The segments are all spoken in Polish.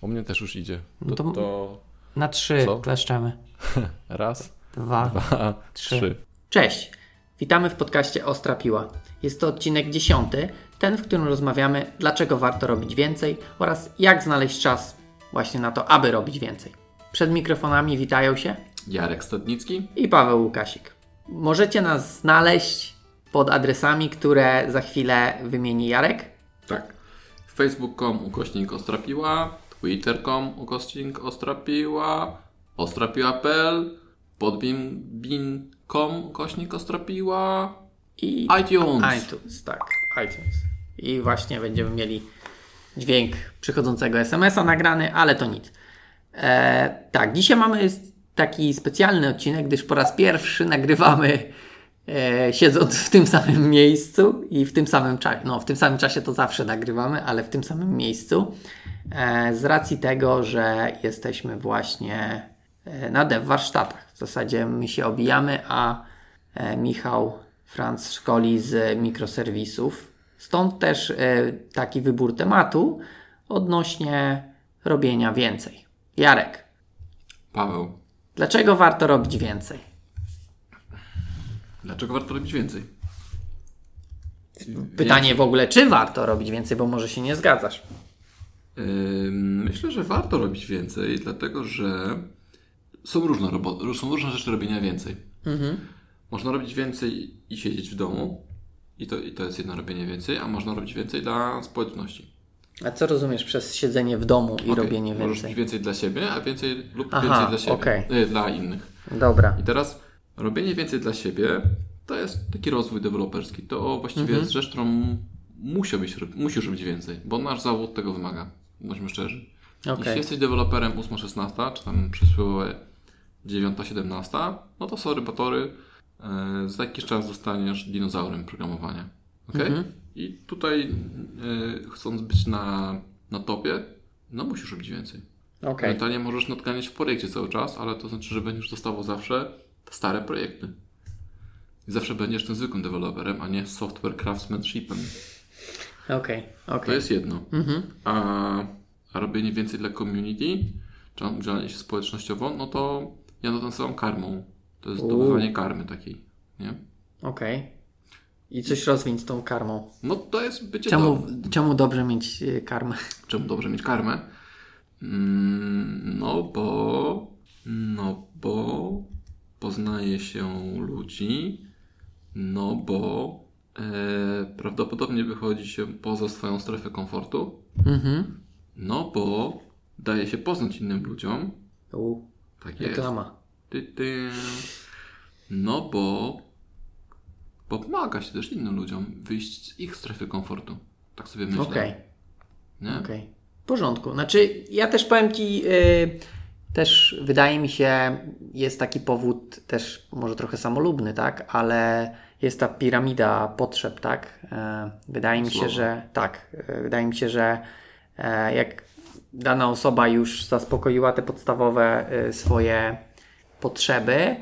U mnie też już idzie. No To, to- to Na trzy Co? kleszczemy. raz, Dwa, dwa, trzy. trzy. Cześć! Witamy w podcaście Ostra Piła. Jest to odcinek dziesiąty, ten, w którym rozmawiamy, dlaczego warto robić więcej oraz jak znaleźć czas właśnie na to, aby robić więcej. Przed mikrofonami witają się Jarek Stadnicki. i Paweł Łukasik. Możecie nas znaleźć pod adresami, które za chwilę wymieni Jarek. Tak. Facebook.com ukośnik Ostrapiła, Twitter.com ukośnik Ostrapiła, Ostrapiła.pl, podbin.com ukośnik Ostrapiła, I iTunes. iTunes, tak, iTunes. I właśnie będziemy mieli dźwięk przychodzącego SMS-a nagrany, ale to nic. E, tak, dzisiaj mamy taki specjalny odcinek, gdyż po raz pierwszy nagrywamy e, siedząc w tym samym miejscu i w tym samym czasie. No, w tym samym czasie to zawsze nagrywamy, ale w tym samym miejscu. E, z racji tego, że jesteśmy właśnie e, na dev warsztatach. W zasadzie my się obijamy, a e, Michał Franz szkoli z mikroserwisów. Stąd też taki wybór tematu odnośnie robienia więcej. Jarek, Paweł. dlaczego warto robić więcej? Dlaczego warto robić więcej? Pytanie w ogóle, czy warto robić więcej, bo może się nie zgadzasz. Myślę, że warto robić więcej, dlatego że są różne, są różne rzeczy robienia więcej. Można robić więcej i siedzieć w domu, i to, i to jest jedno robienie więcej, a można robić więcej dla społeczności. A co rozumiesz przez siedzenie w domu i Okej, robienie Możesz więcej? robić więcej dla siebie, a więcej lub Aha, więcej dla siebie, okej. y, dla innych. Dobra. I teraz robienie więcej dla siebie to jest taki rozwój deweloperski. To właściwie Mhm. jest rzecz, którą musiałbyś, rob- musisz robić więcej, bo nasz zawód tego wymaga. Bądźmy szczerzy. Okej. Jeśli jesteś deweloperem 8-16, czy tam przysłowiowe 9-17, no to sorry, batory, e, za jakiś czas zostaniesz dinozaurem programowania. ok? Mhm. I tutaj e, chcąc być na, na topie, no musisz robić więcej. Okej. Mentalnie możesz nadganiać w projekcie cały czas, ale to znaczy, że będziesz dostawał zawsze stare projekty. I zawsze będziesz tym zwykłym deweloperem, a nie software craftsmanshipem. Okej. To Okej. jest jedno. Mhm. A, a robienie więcej dla community, czy dzielenie się społecznościowo, no to ja to nazywam karmą. To jest Uuu. zdobywanie karmy takiej, nie? Okej. I coś rozwiń z tą karmą. No to jest bycie Czemu, do... czemu dobrze mieć y, karmę? Czemu dobrze mieć karmę? Mm, No bo... No bo... Poznaje się ludzi, no bo e, prawdopodobnie wychodzi się poza swoją strefę komfortu, Mhm. no bo daje się poznać innym ludziom, U, tak jest. reklama. Ty, ty. No bo, pomaga się też innym ludziom wyjść z ich strefy komfortu. Tak sobie myślę. Okej. Nie? Okej. W porządku. Znaczy, ja też powiem Ci, y, też wydaje mi się, jest taki powód też może trochę samolubny, tak? Ale jest ta piramida potrzeb, tak? E, wydaje mi się, że tak. E, wydaje mi się, że e, jak dana osoba już zaspokoiła te podstawowe y, swoje potrzeby,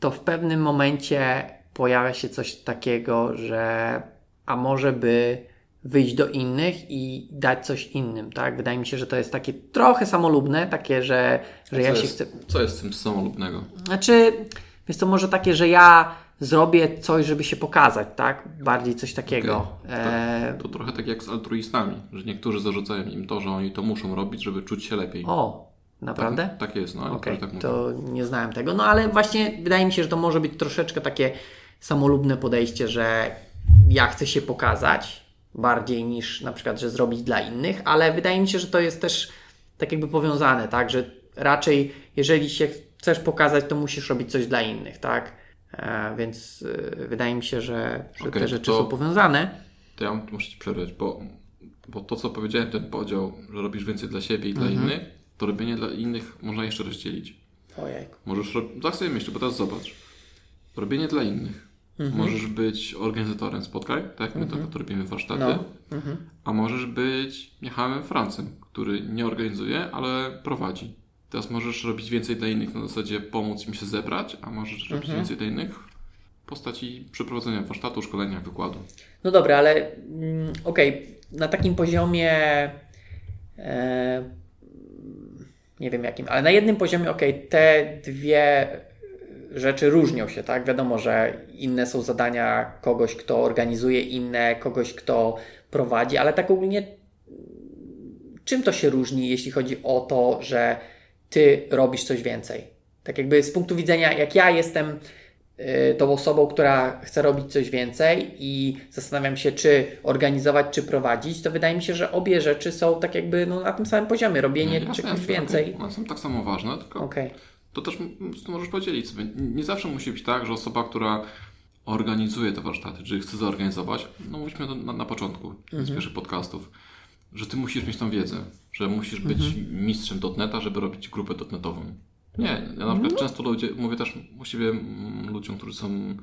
to w pewnym momencie pojawia się coś takiego, że a może by wyjść do innych i dać coś innym, tak? Wydaje mi się, że to jest takie trochę samolubne, takie, że, że ja się jest, chcę... Co jest z tym samolubnego? Znaczy, jest to może takie, że ja zrobię coś, żeby się pokazać, tak? Bardziej coś takiego. Okej. E... To trochę tak jak z altruistami, że niektórzy zarzucają im to, że oni to muszą robić, żeby czuć się lepiej. O, naprawdę? Tak, tak jest, no. Niektórzy tak to nie znałem tego. No ale właśnie wydaje mi się, że to może być troszeczkę takie samolubne podejście, że ja chcę się pokazać bardziej niż na przykład, że zrobić dla innych, ale wydaje mi się, że to jest też tak jakby powiązane, tak, że raczej jeżeli się chcesz pokazać, to musisz robić coś dla innych, tak, więc e, wydaje mi się, że, że Okej, te rzeczy to- są powiązane. To ja muszę Ci przerwać, bo, bo to, co powiedziałem, ten podział, że robisz więcej dla siebie i dla Mhm. innych, to robienie dla innych można jeszcze rozdzielić. Ojej. Możesz, ro- tak sobie myślę, bo teraz zobacz. Robienie dla innych. Mhm. Możesz być organizatorem spotkań, tak jak my to, to robimy warsztaty, No. Mhm. a możesz być Michałem Francem, który nie organizuje, ale prowadzi. Teraz możesz robić więcej dla innych na zasadzie pomóc im się zebrać, a możesz robić Mhm. więcej dla innych w postaci przeprowadzenia warsztatu, szkolenia, wykładu. No dobra, ale mm, okej, na takim poziomie e, nie wiem jakim, ale na jednym poziomie, ok, te dwie rzeczy różnią się, tak? Wiadomo, że inne są zadania kogoś, kto organizuje, inne kogoś, kto prowadzi, ale tak ogólnie czym to się różni, jeśli chodzi o to, że ty robisz coś więcej? Tak jakby z punktu widzenia, jak ja jestem y, tą osobą, która chce robić coś więcej i zastanawiam się, czy organizować, czy prowadzić, to wydaje mi się, że obie rzeczy są tak jakby no, na tym samym poziomie, robienie Nie, czegoś więcej. Okay. One są tak samo ważne, tylko Okej. to też to możesz podzielić sobie. Nie zawsze musi być tak, że osoba, która organizuje te warsztaty, czy chce zorganizować, no mówiliśmy to na, na początku z pierwszych podcastów, że ty musisz mieć tą wiedzę, że musisz być mistrzem dotneta, żeby robić grupę dotnetową. Nie, ja na przykład często ludzie, mówię też u siebie mm, ludziom, którzy są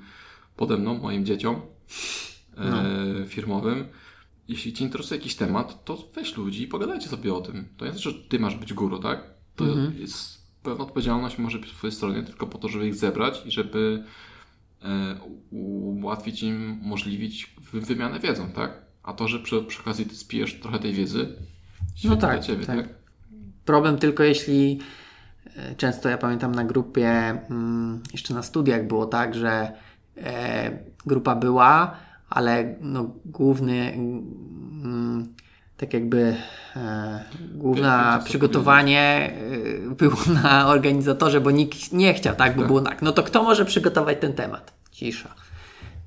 pode mną, moim dzieciom e, firmowym, jeśli Cię interesuje jakiś temat, to weź ludzi i pogadajcie sobie o tym. To nie znaczy, że Ty masz być guru, tak? To jest pewna odpowiedzialność może być po Twojej stronie tylko po to, żeby ich zebrać i żeby e, ułatwić im, umożliwić wy- wymianę wiedzą, tak? A to, że przy, przy okazji Ty spijesz trochę tej wiedzy, świetnie tak, dla Ciebie, tak. tak? Problem tylko jeśli e, często ja pamiętam na grupie, mm, jeszcze na studiach było tak, że e, grupa była, ale no, główny, mm, tak jakby e, co przygotowanie e, było na organizatorze, bo nikt nie chciał, tak? Bo Tak. było tak, no to kto może przygotować ten temat? Cisza.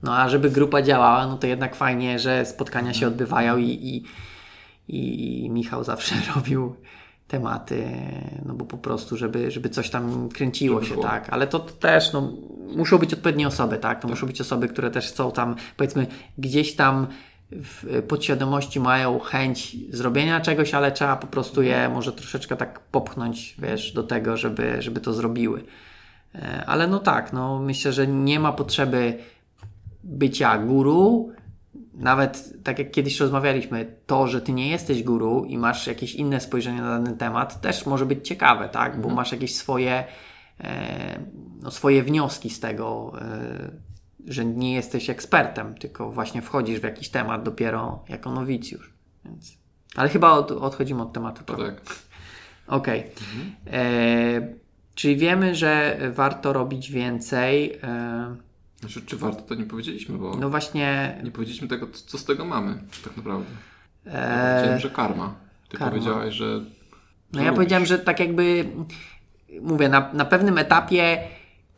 No a żeby grupa działała, no to jednak fajnie, że spotkania się odbywają i, i, i Michał zawsze robił tematy, no bo po prostu, żeby, żeby coś tam kręciło Żeby się, było. tak, ale to też, no, muszą być odpowiednie osoby, tak, to muszą być osoby, które też chcą tam, powiedzmy, gdzieś tam w podświadomości mają chęć zrobienia czegoś, ale trzeba po prostu je może troszeczkę tak popchnąć, wiesz, do tego, żeby, żeby to zrobiły. E, Ale no tak, no myślę, że nie ma potrzeby bycia guru, nawet tak jak kiedyś rozmawialiśmy, to, że ty nie jesteś guru i masz jakieś inne spojrzenie na dany temat, też może być ciekawe, tak? Bo masz jakieś swoje, e, no, swoje wnioski z tego, e, że nie jesteś ekspertem, tylko właśnie wchodzisz w jakiś temat dopiero jako nowicjusz. Więc... Ale chyba od, odchodzimy od tematu. Tak. Okej. E, Czyli wiemy, że warto robić więcej. Znaczy, czy warto, to nie powiedzieliśmy, bo no właśnie, nie powiedzieliśmy tego, co z tego mamy, tak naprawdę. e, Powiedziałem, że karma. Ty karma. powiedziałeś, że. no ja lubisz. powiedziałem, że tak jakby mówię, na, na pewnym etapie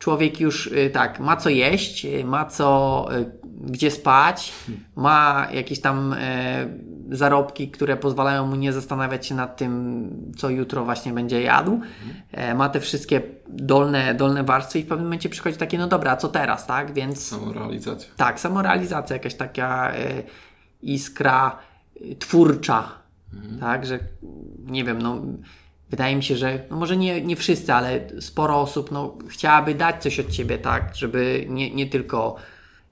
człowiek już y, tak, ma co jeść, y, ma co, y, gdzie spać, ma jakieś tam e, zarobki, które pozwalają mu nie zastanawiać się nad tym, co jutro właśnie będzie jadł. E, ma te wszystkie dolne, dolne warstwy i w pewnym momencie przychodzi takie, no dobra, a co teraz, tak? Więc Samorealizacja. tak, samorealizacja, jakaś taka e, iskra twórcza, tak, że nie wiem, no wydaje mi się, że no może nie, nie wszyscy, ale sporo osób no, chciałaby dać coś od siebie, tak, żeby nie, nie tylko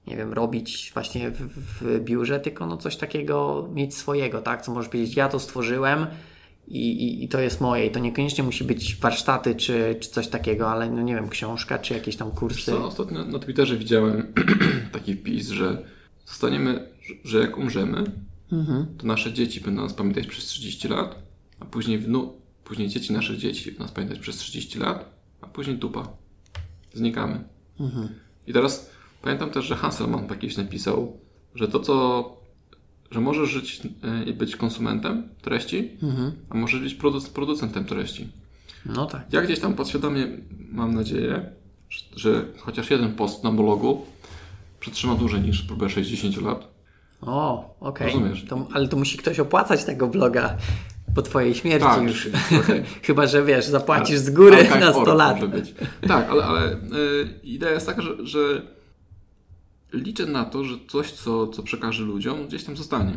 nie wiem, robić właśnie w, w biurze, tylko no coś takiego mieć swojego, tak, co możesz powiedzieć, ja to stworzyłem i, i, i to jest moje i to niekoniecznie musi być warsztaty czy, czy coś takiego, ale no nie wiem, książka czy jakieś tam kursy. Co, ostatnio na Twitterze widziałem taki wpis, że zostaniemy, że- jak umrzemy, to nasze dzieci będą nas pamiętać przez 30 lat, a później wnu, później dzieci naszych dzieci nas pamiętać przez 30 lat, a później dupa. Znikamy. I teraz pamiętam też, że Hasselman kiedyś napisał, że to co, że możesz żyć e, i być konsumentem treści, a możesz być produc- producentem treści. No tak. Ja gdzieś tam podświadomie mam nadzieję, że, że chociaż jeden post na blogu przetrzyma dłużej niż próbę 60 lat. O, okej. Rozumiesz. To, ale to musi ktoś opłacać tego bloga po twojej śmierci Tak, już. okej. Chyba, że wiesz, zapłacisz z góry na 100 Org lat. Tak, ale, ale y, idea jest taka, że, że liczę na to, że coś, co, co przekaże ludziom, gdzieś tam zostanie.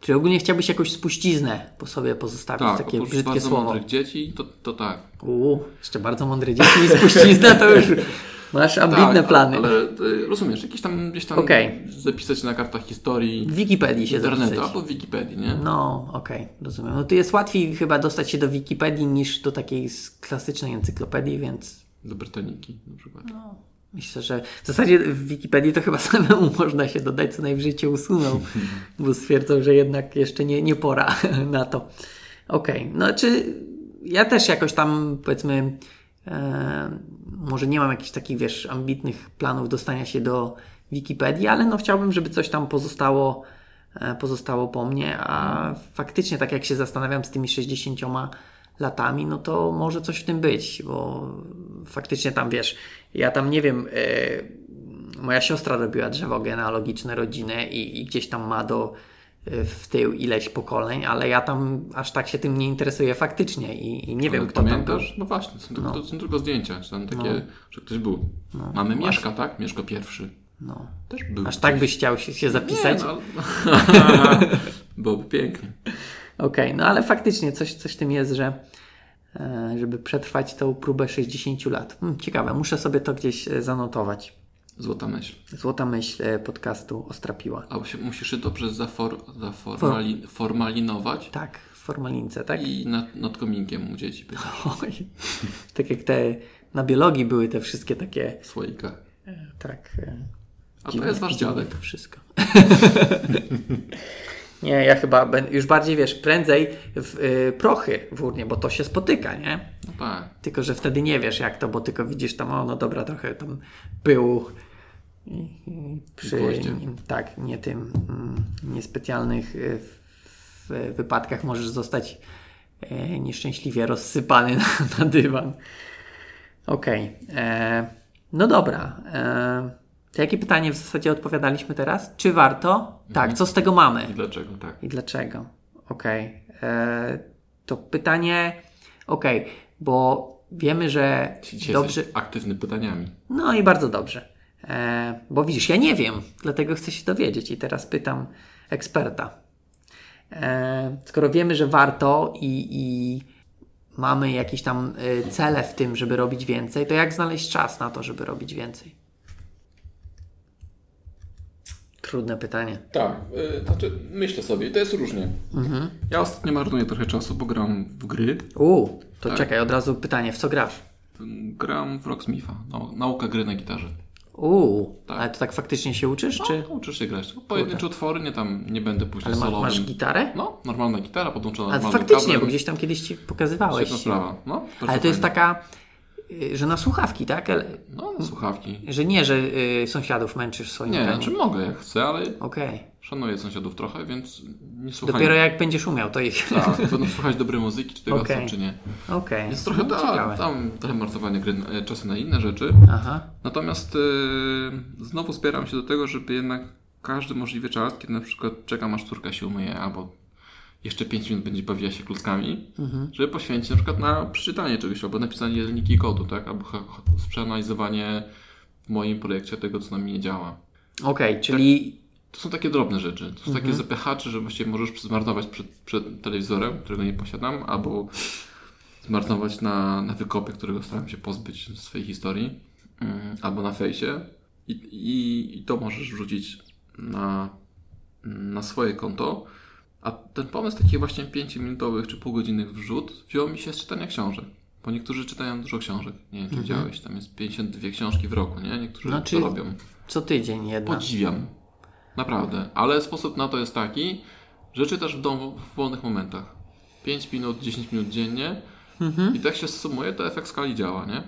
Czy ogólnie chciałbyś jakąś spuściznę po sobie pozostawić? Tak, takie brzydkie bardzo słowo. mądrych dzieci, to, to tak. Uuu, jeszcze bardzo mądre dzieci i spuścizna to już masz ambitne tak, plany. Ale, ale y, rozumiesz, jakieś tam gdzieś tam Okej. zapisać na kartach historii W Wikipedii się internetu zapisać. albo w Wikipedii, nie? No, okej, rozumiem. No to jest łatwiej chyba dostać się do Wikipedii niż do takiej klasycznej encyklopedii, więc Do Brytaniki na przykład. No. myślę, że w zasadzie w Wikipedii to chyba samemu można się dodać, co najwyżej cię usuną, bo stwierdzą, że jednak jeszcze nie, nie pora na to. Okej, no czy ja też jakoś tam powiedzmy może nie mam jakichś takich, wiesz, ambitnych planów dostania się do Wikipedii, ale no chciałbym, żeby coś tam pozostało, e, pozostało po mnie, a faktycznie tak jak się zastanawiam z tymi 60 latami, no to może coś w tym być, bo faktycznie tam, wiesz, ja tam nie wiem, e, moja siostra robiła drzewo genealogiczne rodziny i, i gdzieś tam ma do e, w tył ileś pokoleń, ale ja tam aż tak się tym nie interesuję faktycznie i, i nie wiem, kto tam był. Pamiętasz? No właśnie, są tylko, to są tylko zdjęcia, czy tam takie, że ktoś był. Mamy Mieszka, tak? Mieszko pierwszy. No. Też był. Aż tak byś chciał się, się zapisać? Nie, no. Byłoby pięknie. Okej, no ale faktycznie coś, coś tym jest, że e, żeby przetrwać tą próbę 60 lat. Hmm, ciekawe, muszę sobie to gdzieś e, zanotować. Złota myśl. Złota myśl e, podcastu Ostrapiła. A się, musisz się dobrze zafor, zaformali, formalinować Tak, w formalince, tak? i nad, nad kominkiem u dzieci Oj, tak jak te na biologii były te wszystkie takie, e, tak... e, A to jest wasz dziwne dziadek. To wszystko. nie, ja chyba już bardziej, wiesz, prędzej w y, prochy w urnie, bo to się spotyka, nie? No tak. Tylko, że wtedy nie wiesz jak to, bo tylko widzisz tam, o no dobra, trochę tam pyłu przy tak, nie tym, mm, niespecjalnych y, w, wypadkach możesz zostać e, nieszczęśliwie rozsypany na, na dywan. Okej. e, No dobra. E, to jakie pytanie w zasadzie odpowiadaliśmy teraz? Czy warto? Tak, co z tego mamy? I dlaczego tak? I dlaczego? Okej. E, To pytanie. Okej, bo wiemy, że Dzisiaj dobrze. aktywny pytaniami. No i bardzo dobrze. E, bo widzisz, ja nie wiem, dlatego chcę się dowiedzieć i teraz pytam eksperta. E, skoro wiemy, że warto i, i mamy jakieś tam e, cele w tym, żeby robić więcej, to jak znaleźć czas na to, żeby robić więcej? Trudne pytanie. Tak, y, znaczy myślę sobie, to jest różnie. Ja ostatnio marnuję trochę czasu, bo gram w gry. Uuu, to Tak. czekaj, od razu pytanie, w co grasz? Gram w Rocksmitha, nau- nauka gry na gitarze. Uuu, Tak. ale to tak faktycznie się uczysz, czy? No, uczysz się grać. Tylko Pojedyncze utwory, nie tam, nie będę później Ale ma, solowym. masz gitarę? No, normalna gitara podłączona Ale normalnym faktycznie, kablem. bo gdzieś tam kiedyś ci pokazywałeś. Świetna sprawa. No, Ale to jest taka, y, że na słuchawki, tak? Ale- No, na słuchawki. Że nie, że y, sąsiadów męczysz swoim Nie, czy mogę jak chcę, ale Okej. Szanuję sąsiadów trochę, więc nie słucham. Dopiero jak będziesz umiał, to ich. Tak, będą słuchać dobrej muzyki, czy tego chcą, czy nie. Okej. Jest trochę No, ta, ciekawe. tam trochę marnowanie gry, e, czasu na inne rzeczy. Aha. Natomiast e, znowu spieram się do tego, żeby jednak każdy możliwy czas, kiedy na przykład czekam aż córka się umyje, albo jeszcze 5 minut będzie bawiła się kluckami, Mhm. żeby poświęcić na przykład na przeczytanie czegoś, albo napisanie linijki kodu, tak? Albo przeanalizowanie w moim projekcie tego, co nam nie działa. Okej, czyli To są takie drobne rzeczy. To są Mhm. takie zapychacze, że właściwie możesz zmarnować przed, przed telewizorem, którego nie posiadam, albo zmarnować na, na wykopie, którego staram się pozbyć z swojej historii, mm, albo na fejsie. I, i, I to możesz wrzucić na, na swoje konto. A ten pomysł takich właśnie 5-minutowych czy półgodzinnych wrzut wziął mi się z czytania książek. Bo niektórzy czytają dużo książek. Nie wiem, czy widziałeś, tam jest 52 książki w roku, nie? Niektórzy Mhm. Znaczy- to robią. co tydzień jedna. Podziwiam. Naprawdę. Ale sposób na to jest taki, że czytasz w domu w wolnych momentach. 5 minut, 10 minut dziennie i tak się sumuje, to efekt skali działa, nie?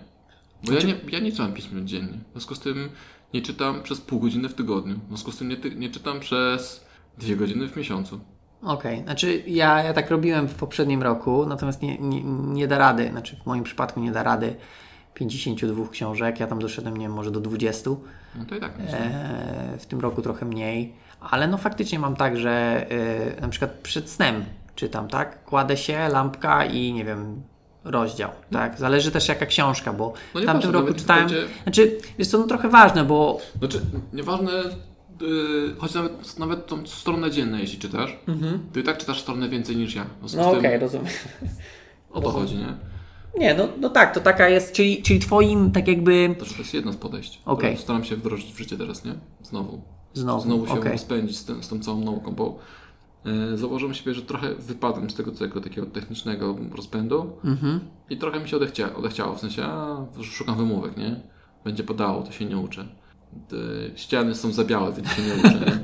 Bo ja, nie, ja nie czytam 5 minut dziennie. W związku z tym nie czytam przez pół godziny w tygodniu. W związku z tym nie, nie czytam przez 2 godziny w miesiącu. Okej, znaczy ja, ja tak robiłem w poprzednim roku, natomiast nie, nie, nie da rady, znaczy w moim przypadku nie da rady 52 książek, ja tam doszedłem, nie wiem, może do 20. No to i tak. E, w tym roku trochę mniej, ale no faktycznie mam tak, że e, na przykład przed snem czytam, tak? Kładę się, lampka i nie wiem, rozdział, tak? Zależy też jaka książka, bo No w tamtym roku nawet czytałem, będzie- znaczy, jest to no trochę ważne, bo Znaczy, nieważne, yy, choć nawet, nawet tą stronę dzienną, jeśli czytasz, to i tak czytasz stronę więcej niż ja. No okej, tym rozumiem. o to chodzi, nie? Nie, no, no tak, to taka jest, czyli, czyli twoim tak jakby To, jest jedno z podejść. Które Staram się wdrożyć w życie teraz, nie? Znowu. znowu, Znowu się okej. spędzić z, tym, z tą całą nauką, bo e, zauważyłem siebie, że trochę wypadłem z tego całego takiego technicznego rozpędu Mhm. i trochę mi się odechcia, odechciało, w sensie a, szukam wymówek, nie? Będzie podało, to się nie uczę. Te ściany są za białe, więc się nie uczę, nie?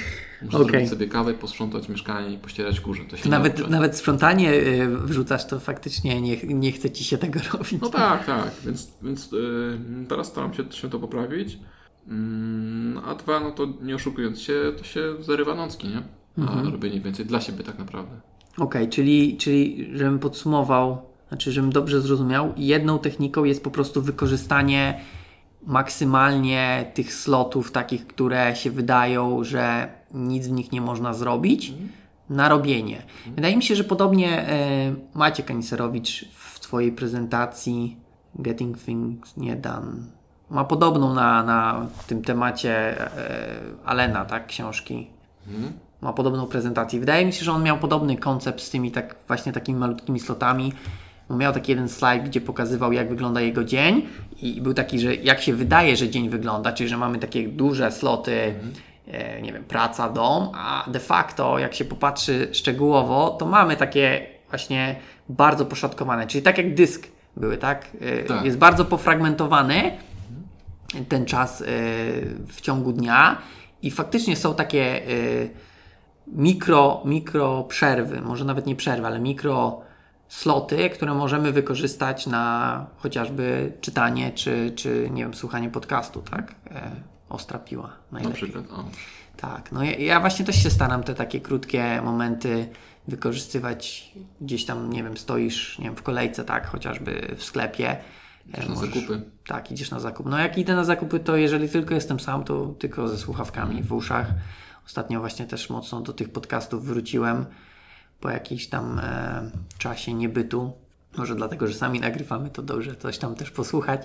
Muszę Okej. zrobić sobie kawę, posprzątać mieszkanie i pościerać kurze. To się Nawet, nawet sprzątanie y, wrzucasz, to faktycznie nie, nie chce ci się tego robić. No tak, tak. Więc, więc yy, teraz staram się, się to poprawić. Mm, a dwa, no to nie oszukując się, to się zarywa nocki, nie? A Mhm. robienie więcej dla siebie tak naprawdę. Okej, czyli, czyli żebym podsumował, znaczy żebym dobrze zrozumiał, jedną techniką jest po prostu wykorzystanie maksymalnie tych slotów takich, które się wydają, że nic w nich nie można zrobić, na robienie. Wydaje mi się, że podobnie e, Maciek Aniserowicz w Twojej prezentacji Getting Things Nie Done ma podobną na, na tym temacie e, Alena, tak, książki ma podobną prezentację. Wydaje mi się, że on miał podobny koncept z tymi tak właśnie takimi malutkimi slotami. Miał taki jeden slajd, gdzie pokazywał, jak wygląda jego dzień i był taki, że jak się wydaje, że dzień wygląda, czyli że mamy takie duże sloty, e, nie wiem, praca, dom, a de facto, jak się popatrzy szczegółowo, to mamy takie właśnie bardzo poszatkowane, czyli tak jak dysk były, tak? E, Tak. Jest bardzo pofragmentowany, ten czas y, w ciągu dnia i faktycznie są takie mikro, mikro przerwy, może nawet nie przerwy, ale mikro sloty, które możemy wykorzystać na chociażby czytanie czy, czy nie wiem, słuchanie podcastu, tak? E, ostra piła Na najlepiej. przykład. O. Tak, no ja, ja właśnie też się staram te takie krótkie momenty wykorzystywać gdzieś tam, nie wiem, stoisz, nie wiem, w kolejce, tak, chociażby w sklepie. Idziesz E, na zakupy. Tak, idziesz na zakup. No jak idę na zakupy, to jeżeli tylko jestem sam, to tylko ze słuchawkami w uszach. Ostatnio właśnie też mocno do tych podcastów wróciłem po jakimś tam e, czasie niebytu. Może dlatego, że sami nagrywamy, to dobrze coś tam też posłuchać.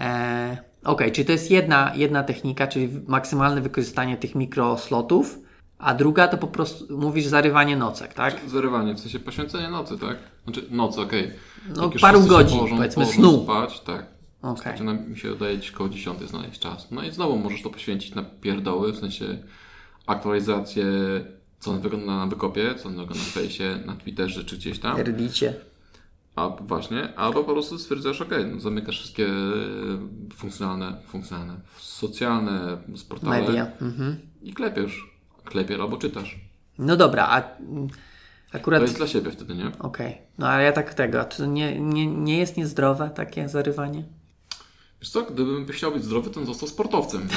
E, Okej, czyli to jest jedna, jedna technika, czyli maksymalne wykorzystanie tych mikroslotów, a druga to po prostu mówisz zarywanie nocek, tak? Zarywanie, w sensie poświęcenie nocy, tak? Znaczy nocy, okej. No, Jak już paru godzin, położą- powiedzmy, położą snu. spać, tak. Okej. Zaczyna mi się wydaje gdzieś koło 10 znaleźć czas. No i znowu możesz to poświęcić na pierdoły, w sensie aktualizację, co wygląda na wykopie, co wygląda na fejsie, na Twitterze czy gdzieś tam. Rdicie. A właśnie, albo po prostu stwierdzasz, ok, no, zamykasz wszystkie e, funkcjonalne, funkcjonalne, socjalne, sportowe Media. Mhm. i klepiesz. Klepiesz albo czytasz. No dobra, a akurat To jest dla siebie wtedy, nie? Okej, no ale ja tak tego, czy to nie, nie, nie jest niezdrowe takie zarywanie? Wiesz co, gdybym chciał być zdrowy, to bym został sportowcem.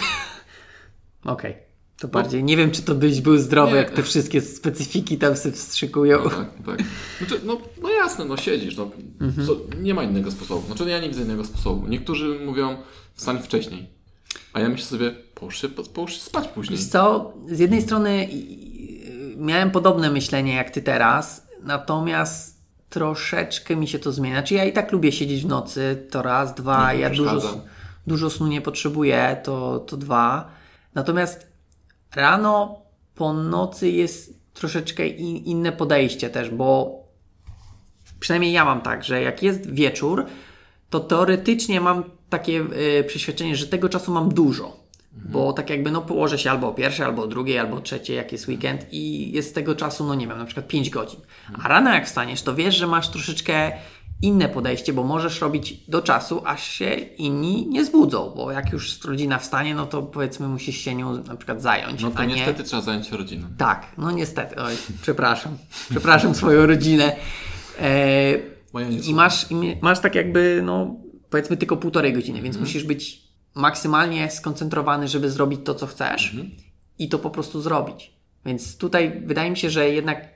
Okej, to bardziej, nie wiem czy to byś był zdrowy, Nie. jak te wszystkie specyfiki tam się wstrzykują. No tak, tak. Znaczy, no, no jasne, no siedzisz, no. Co, nie ma innego sposobu. Znaczy, ja nie widzę innego sposobu. Niektórzy mówią, wstań wcześniej. A ja myślę sobie, połóż się, połóż się spać później. Wiesz co, z jednej strony miałem podobne myślenie jak ty teraz, natomiast troszeczkę mi się to zmienia. Znaczy ja i tak lubię siedzieć w nocy, to raz, dwa, Nie ja dużo, dużo snu nie potrzebuję, to, to dwa. Natomiast rano po nocy jest troszeczkę inne podejście też, bo przynajmniej ja mam tak, że jak jest wieczór, to teoretycznie mam takie y, przeświadczenie, że tego czasu mam dużo. Bo tak jakby no położę się albo o pierwszej, albo o drugiej, albo o trzeciej, jak jest weekend i jest tego czasu, no nie wiem, na przykład 5 godzin. A rano jak wstaniesz, to wiesz, że masz troszeczkę inne podejście, bo możesz robić do czasu, aż się inni nie zbudzą, bo jak już rodzina wstanie, no to powiedzmy musisz się nią na przykład zająć, No to nie... niestety trzeba zająć się rodziną. Tak, no niestety, oj, przepraszam, przepraszam swoją rodzinę. E, I masz, i masz tak jakby, no powiedzmy tylko półtorej godziny, więc musisz być maksymalnie skoncentrowany, żeby zrobić to, co chcesz i to po prostu zrobić. Więc tutaj wydaje mi się, że jednak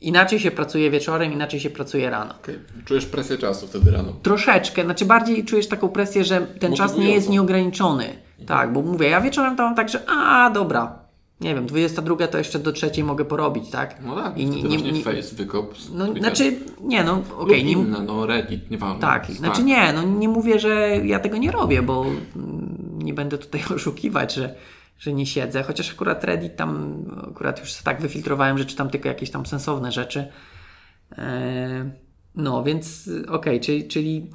inaczej się pracuje wieczorem, inaczej się pracuje rano. Okej, Czujesz presję czasu wtedy rano. Troszeczkę, znaczy bardziej czujesz taką presję, że ten czas nie jest nieograniczony. Tak, bo mówię, ja wieczorem to mam tak, że a dobra, nie wiem, 22 to jeszcze do trzeciej mogę porobić, tak? No tak, I nie, nie, nie, face, wykop. no, Twitter. znaczy, nie no, okej, nie, inne, no Reddit, nieważne. tak, znaczy nie, no nie mówię, że ja tego nie robię, bo mm, nie będę tutaj oszukiwać, że, że nie siedzę, chociaż akurat Reddit tam, akurat już tak wyfiltrowałem, że czytam tylko jakieś tam sensowne rzeczy. Eee, no, więc okej, czyli, czyli,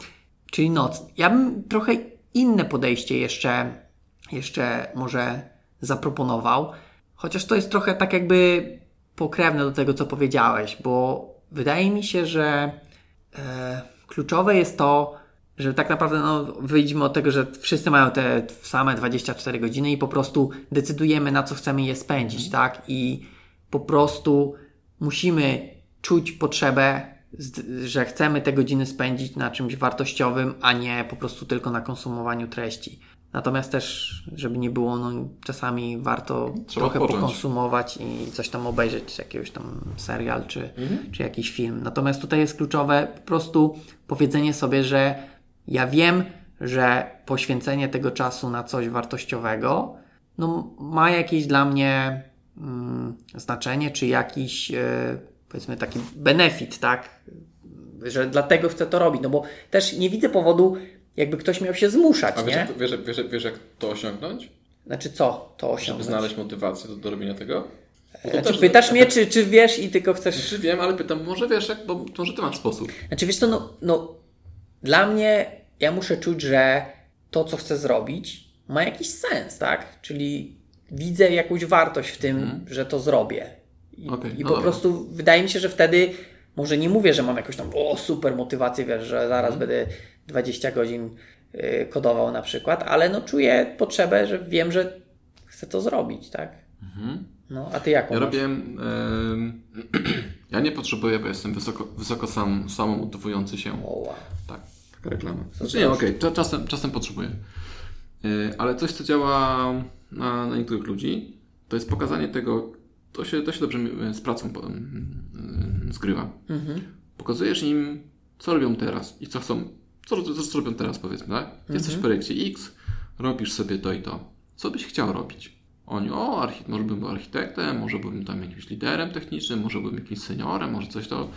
czyli noc. Ja bym trochę inne podejście jeszcze, jeszcze może zaproponował, chociaż to jest trochę tak jakby pokrewne do tego, co powiedziałeś, bo wydaje mi się, że e, kluczowe jest to, że tak naprawdę no, wyjdźmy od tego, że wszyscy mają te same 24 godziny i po prostu decydujemy, na co chcemy je spędzić, tak? I po prostu musimy czuć potrzebę, że chcemy te godziny spędzić na czymś wartościowym, a nie po prostu tylko na konsumowaniu treści. Natomiast też, żeby nie było, no czasami warto Trzeba trochę odpocząć. pokonsumować i coś tam obejrzeć, jakiegoś tam serial czy, czy jakiś film. Natomiast tutaj jest kluczowe po prostu powiedzenie sobie, że ja wiem, że poświęcenie tego czasu na coś wartościowego no, ma jakieś dla mnie mm, znaczenie, czy jakiś e, powiedzmy taki benefit, tak? Że dlatego chcę to robić, no bo też nie widzę powodu, jakby ktoś miał się zmuszać, A wiesz, nie? jak, wiesz, wiesz, wiesz, jak to osiągnąć? Znaczy co to Żeby osiągnąć? znaleźć motywację do, do robienia tego? To Znaczy, też- pytasz mnie, czy, czy wiesz i tylko chcesz... Czy wiem, ale pytam, może wiesz, jak, bo może ty masz sposób. Znaczy wiesz co, no, no dla mnie ja muszę czuć, że to, co chcę zrobić, ma jakiś sens, tak? Czyli widzę jakąś wartość w tym, że to zrobię. I, Okej, i no po dobra. prostu wydaje mi się, że wtedy może nie mówię, że mam jakąś tam o super motywację, wiesz, że zaraz będę 20 godzin y, kodował na przykład, ale no czuję potrzebę, że wiem, że chcę to zrobić, tak? No, a ty jaką Ja masz? robię. ja nie potrzebuję, bo jestem wysoko, wysoko sam, samomotywujący się. O, wow. Tak, taka reklama. Znaczy nie, okej, cza- czasem, czasem potrzebuję. Yy, Ale coś, co działa na, na niektórych ludzi, to jest pokazanie tego, to się, to się dobrze mi- z pracą yy, zgrywa. Pokazujesz im, co robią teraz i co chcą, co, co, co robią teraz, powiedzmy, tak? Jesteś w projekcie X, robisz sobie to i to. Co byś chciał robić? Oni, o, archi- może bym był architektem, może bym tam jakimś liderem technicznym, może bym jakimś seniorem, może coś to.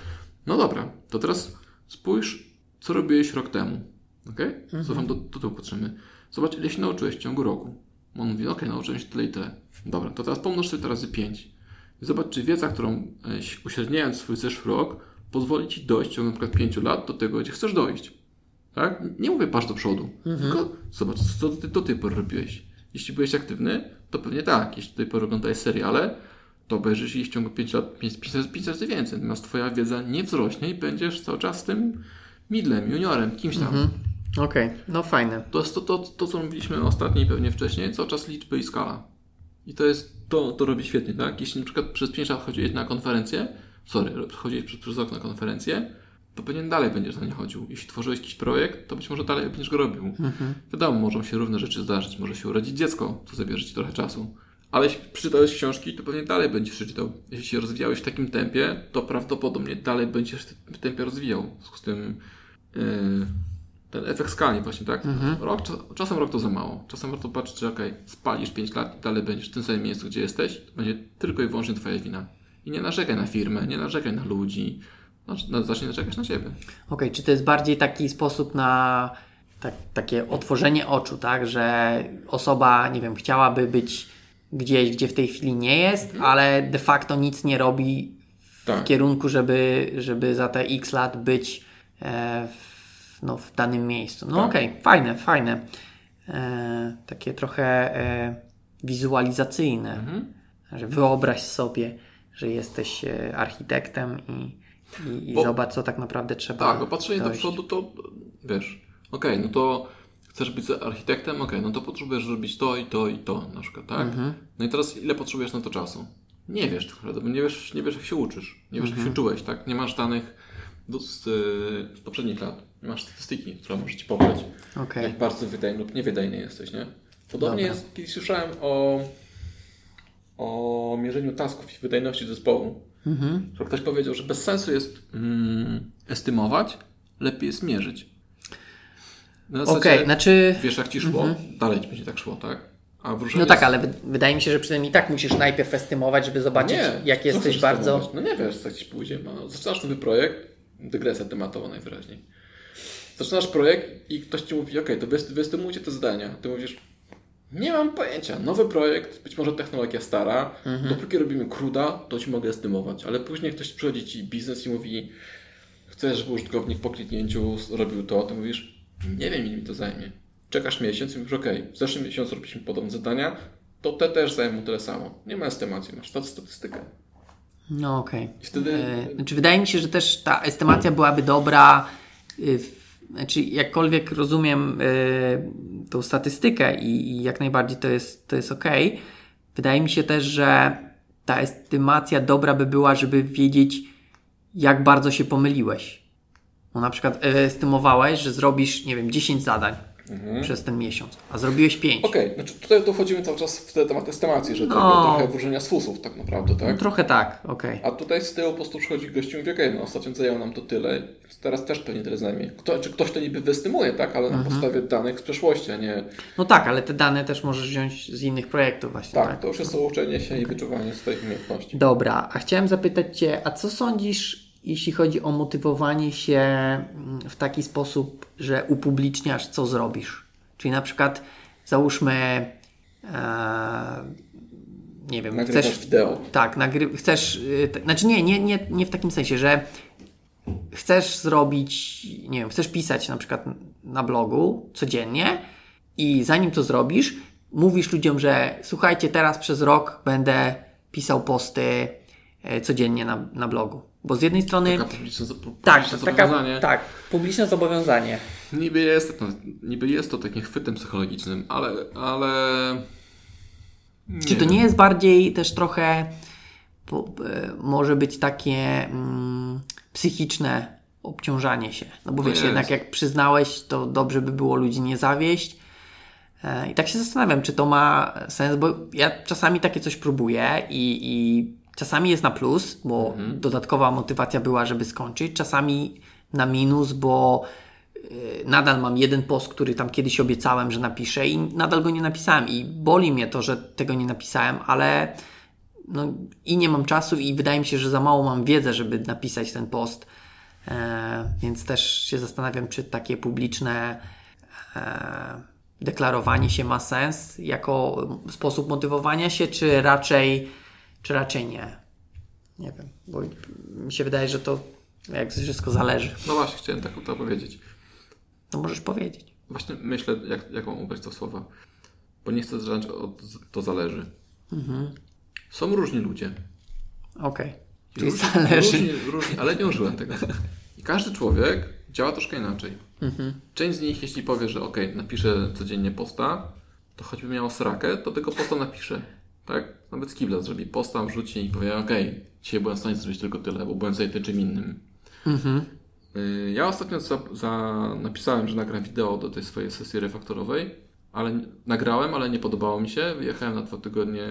No dobra, to teraz spójrz, co robiłeś rok temu. Ok? Cofam do, do tyłu patrzymy. Zobacz, ile się nauczyłeś w ciągu roku. On mówi, ok, nauczyłem się tyle i tyle. Dobra, to teraz pomnóż sobie to razy 5. I zobacz, czy wiedza, którą e, uśredniając swój zeszły rok, pozwoli Ci dojść w ciągu na przykład 5 lat do tego, gdzie chcesz dojść. Tak? Nie mówię patrz do przodu, tylko zobacz, co ty do tej pory robiłeś. Jeśli byłeś aktywny, to pewnie tak. Jeśli do tej pory oglądałeś seriale, to obejrzysz ich w ciągu 5 lat 5 razy, 5 razy więcej. Natomiast Twoja wiedza nie wzrośnie i będziesz cały czas tym midlem, juniorem, kimś tam. Okej, no fajne. To jest to, to, to, co mówiliśmy ostatnio i pewnie wcześniej, cały czas liczby i skala. I to jest, to, to robi świetnie, tak? Jeśli na przykład przez 5 lat chodziłeś na konferencję, sorry, chodziłeś przez, przez rok na konferencję, to pewnie dalej będziesz na nie chodził. Jeśli tworzyłeś jakiś projekt, to być może dalej będziesz go robił. Wiadomo, mogą się różne rzeczy zdarzyć, może się urodzić dziecko, co zabierze Ci trochę czasu. Ale jeśli przeczytałeś książki, to pewnie dalej będziesz czytał. Jeśli się rozwijałeś w takim tempie, to prawdopodobnie dalej będziesz w tym tempie rozwijał. W związku z tym yy, ten efekt skali właśnie, tak? Rok, cza- czasem rok to za mało. Czasem warto patrzeć, że okej, spalisz 5 lat i dalej będziesz w tym samym miejscu, gdzie jesteś, to będzie tylko i wyłącznie Twoja wina. I nie narzekaj na firmę, nie narzekaj na ludzi. Na- Zacznij narzekać na siebie. Okej, czy to jest bardziej taki sposób na tak, takie otworzenie oczu, tak? Że osoba, nie wiem, chciałaby być gdzieś, gdzie w tej chwili nie jest, ale de facto nic nie robi w Tak. kierunku, żeby, żeby za te x lat być e, w, no, w danym miejscu. No Tak. okej, fajne, fajne. E, takie trochę e, wizualizacyjne. Mhm. Że wyobraź sobie, że jesteś e, architektem i, i, Bo- zobacz, co tak naprawdę trzeba. Tak, bo patrzenie do dojść. przodu to wiesz, okej, no to chcesz być architektem, okej, no to potrzebujesz zrobić to i to i to na przykład, tak? No i teraz ile potrzebujesz na to czasu? Nie wiesz tak naprawdę, bo nie wiesz, nie wiesz jak się uczysz, nie wiesz jak się czułeś, tak? Nie masz danych do, z, y, z poprzednich lat, nie masz statystyki, która może Ci pobrać, Okej. jak bardzo wydajny lub niewydajny jesteś, nie? Podobnie Dobra. jest, kiedyś słyszałem o, o mierzeniu tasków i wydajności zespołu. Mhm. Że ktoś powiedział, że bez sensu jest mm, estymować, lepiej jest mierzyć. Na Okej, zasadzie, znaczy. wiesz jak ci szło, dalej ci będzie tak szło, tak? A No tak, jest- ale wy- wydaje mi się, że przynajmniej tak musisz najpierw estymować, żeby zobaczyć, nie, jak co jesteś bardzo. estymować? No nie wiesz, jak ci pójdzie. No, zaczynasz nowy projekt, dygresja tematowa najwyraźniej. Zaczynasz projekt i ktoś ci mówi, ok, to wyestymujcie te zdania. Ty mówisz, nie mam pojęcia, nowy projekt, być może technologia stara, Mhm. dopóki robimy cruda, to ci mogę estymować, ale później ktoś przychodzi ci biznes i mówi, chcesz, żeby użytkownik po kliknięciu robił to, to mówisz, nie wiem, ile mi to zajmie. Czekasz miesiąc i mówisz, ok, w zeszłym miesiącu robiliśmy podobne zadania, to te też zajmą tyle samo. Nie ma estymacji, masz stat- statystykę. No okej. I wtedy... E, Znaczy, wydaje mi się, że też ta estymacja byłaby dobra y, w, znaczy jakkolwiek rozumiem y, tą statystykę i, i, jak najbardziej to jest, to jest ok, wydaje mi się też, że ta estymacja dobra by była, żeby wiedzieć, jak bardzo się pomyliłeś. Bo na przykład estymowałeś, że zrobisz, nie wiem, 10 zadań mhm. przez ten miesiąc, a zrobiłeś 5. Okej, okay. znaczy tutaj dochodzimy cały czas w temat estymacji, że to no. trochę wróżenia z fusów tak naprawdę, tak? No, trochę tak, okej. Okay. A tutaj z tyłu po prostu przychodzi gościu i mówi, okej, okay, no ostatnio zajęło nam to tyle, teraz też pewnie tyle zajmie. Kto, czy ktoś to niby wystymuje, tak? Ale mhm. na podstawie danych z przeszłości, a nie... No tak, ale te dane też możesz wziąć z innych projektów właśnie, tak? Tak, to już jest uczenie się i wyczuwanie swoich umiejętności. Dobra, a chciałem zapytać Cię, a co sądzisz jeśli chodzi o motywowanie się mm, w taki sposób, że upubliczniasz, co zrobisz. Czyli na przykład załóżmy, e, nie wiem, Nagrywasz chcesz. wideo. Tak, nagry, chcesz. E, znaczy, nie, nie, nie, nie w takim sensie, że chcesz zrobić, nie wiem, chcesz pisać na przykład na blogu codziennie i zanim to zrobisz, mówisz ludziom, że słuchajcie, teraz przez rok będę pisał posty codziennie na, na blogu. Bo z jednej strony. Taka publiczne, publiczne tak, zobowiązanie. Taka, tak, publiczne zobowiązanie. Niby jest, to, niby jest to takim chwytem psychologicznym, ale. ale... Czy to nie jest bardziej też trochę. Po, e, może być takie mm, psychiczne obciążanie się. No bo wiesz, jest. jednak jak przyznałeś, to dobrze by było ludzi nie zawieść. E, I tak się zastanawiam, czy to ma sens, bo ja czasami takie coś próbuję i, i Czasami jest na plus, bo mhm. dodatkowa motywacja była, żeby skończyć, czasami na minus, bo y, nadal mam jeden post, który tam kiedyś obiecałem, że napiszę i nadal go nie napisałem. I boli mnie to, że tego nie napisałem, ale no, i nie mam czasu i wydaje mi się, że za mało mam wiedzy, żeby napisać ten post, e, więc też się zastanawiam, czy takie publiczne e, deklarowanie się ma sens jako sposób motywowania się, czy raczej czy raczej nie? Nie wiem, bo mi się wydaje, że to jak wszystko zależy. No właśnie, chciałem tak to powiedzieć. No możesz powiedzieć. Właśnie myślę, jak, jak mam ubrać to słowa. Bo nie chcę zacząć od to zależy. Mhm. Są różni ludzie. Okej. Okay. Czyli różni, zależy. Różni, różni, ale nie użyłem tego. I każdy człowiek działa troszkę inaczej. Mhm. Część z nich, jeśli powie, że ok, napiszę codziennie posta, to choćby miał srakę, to tego posta napiszę tak? Nawet Skibla zrobi posta, wrzuci i powie, ok, dzisiaj byłem w stanie zrobić tylko tyle, bo byłem zajęty czym innym. Mhm. Y, ja ostatnio za, za, napisałem, że nagram wideo do tej swojej sesji refaktorowej, ale nagrałem, ale nie podobało mi się. Wyjechałem na dwa tygodnie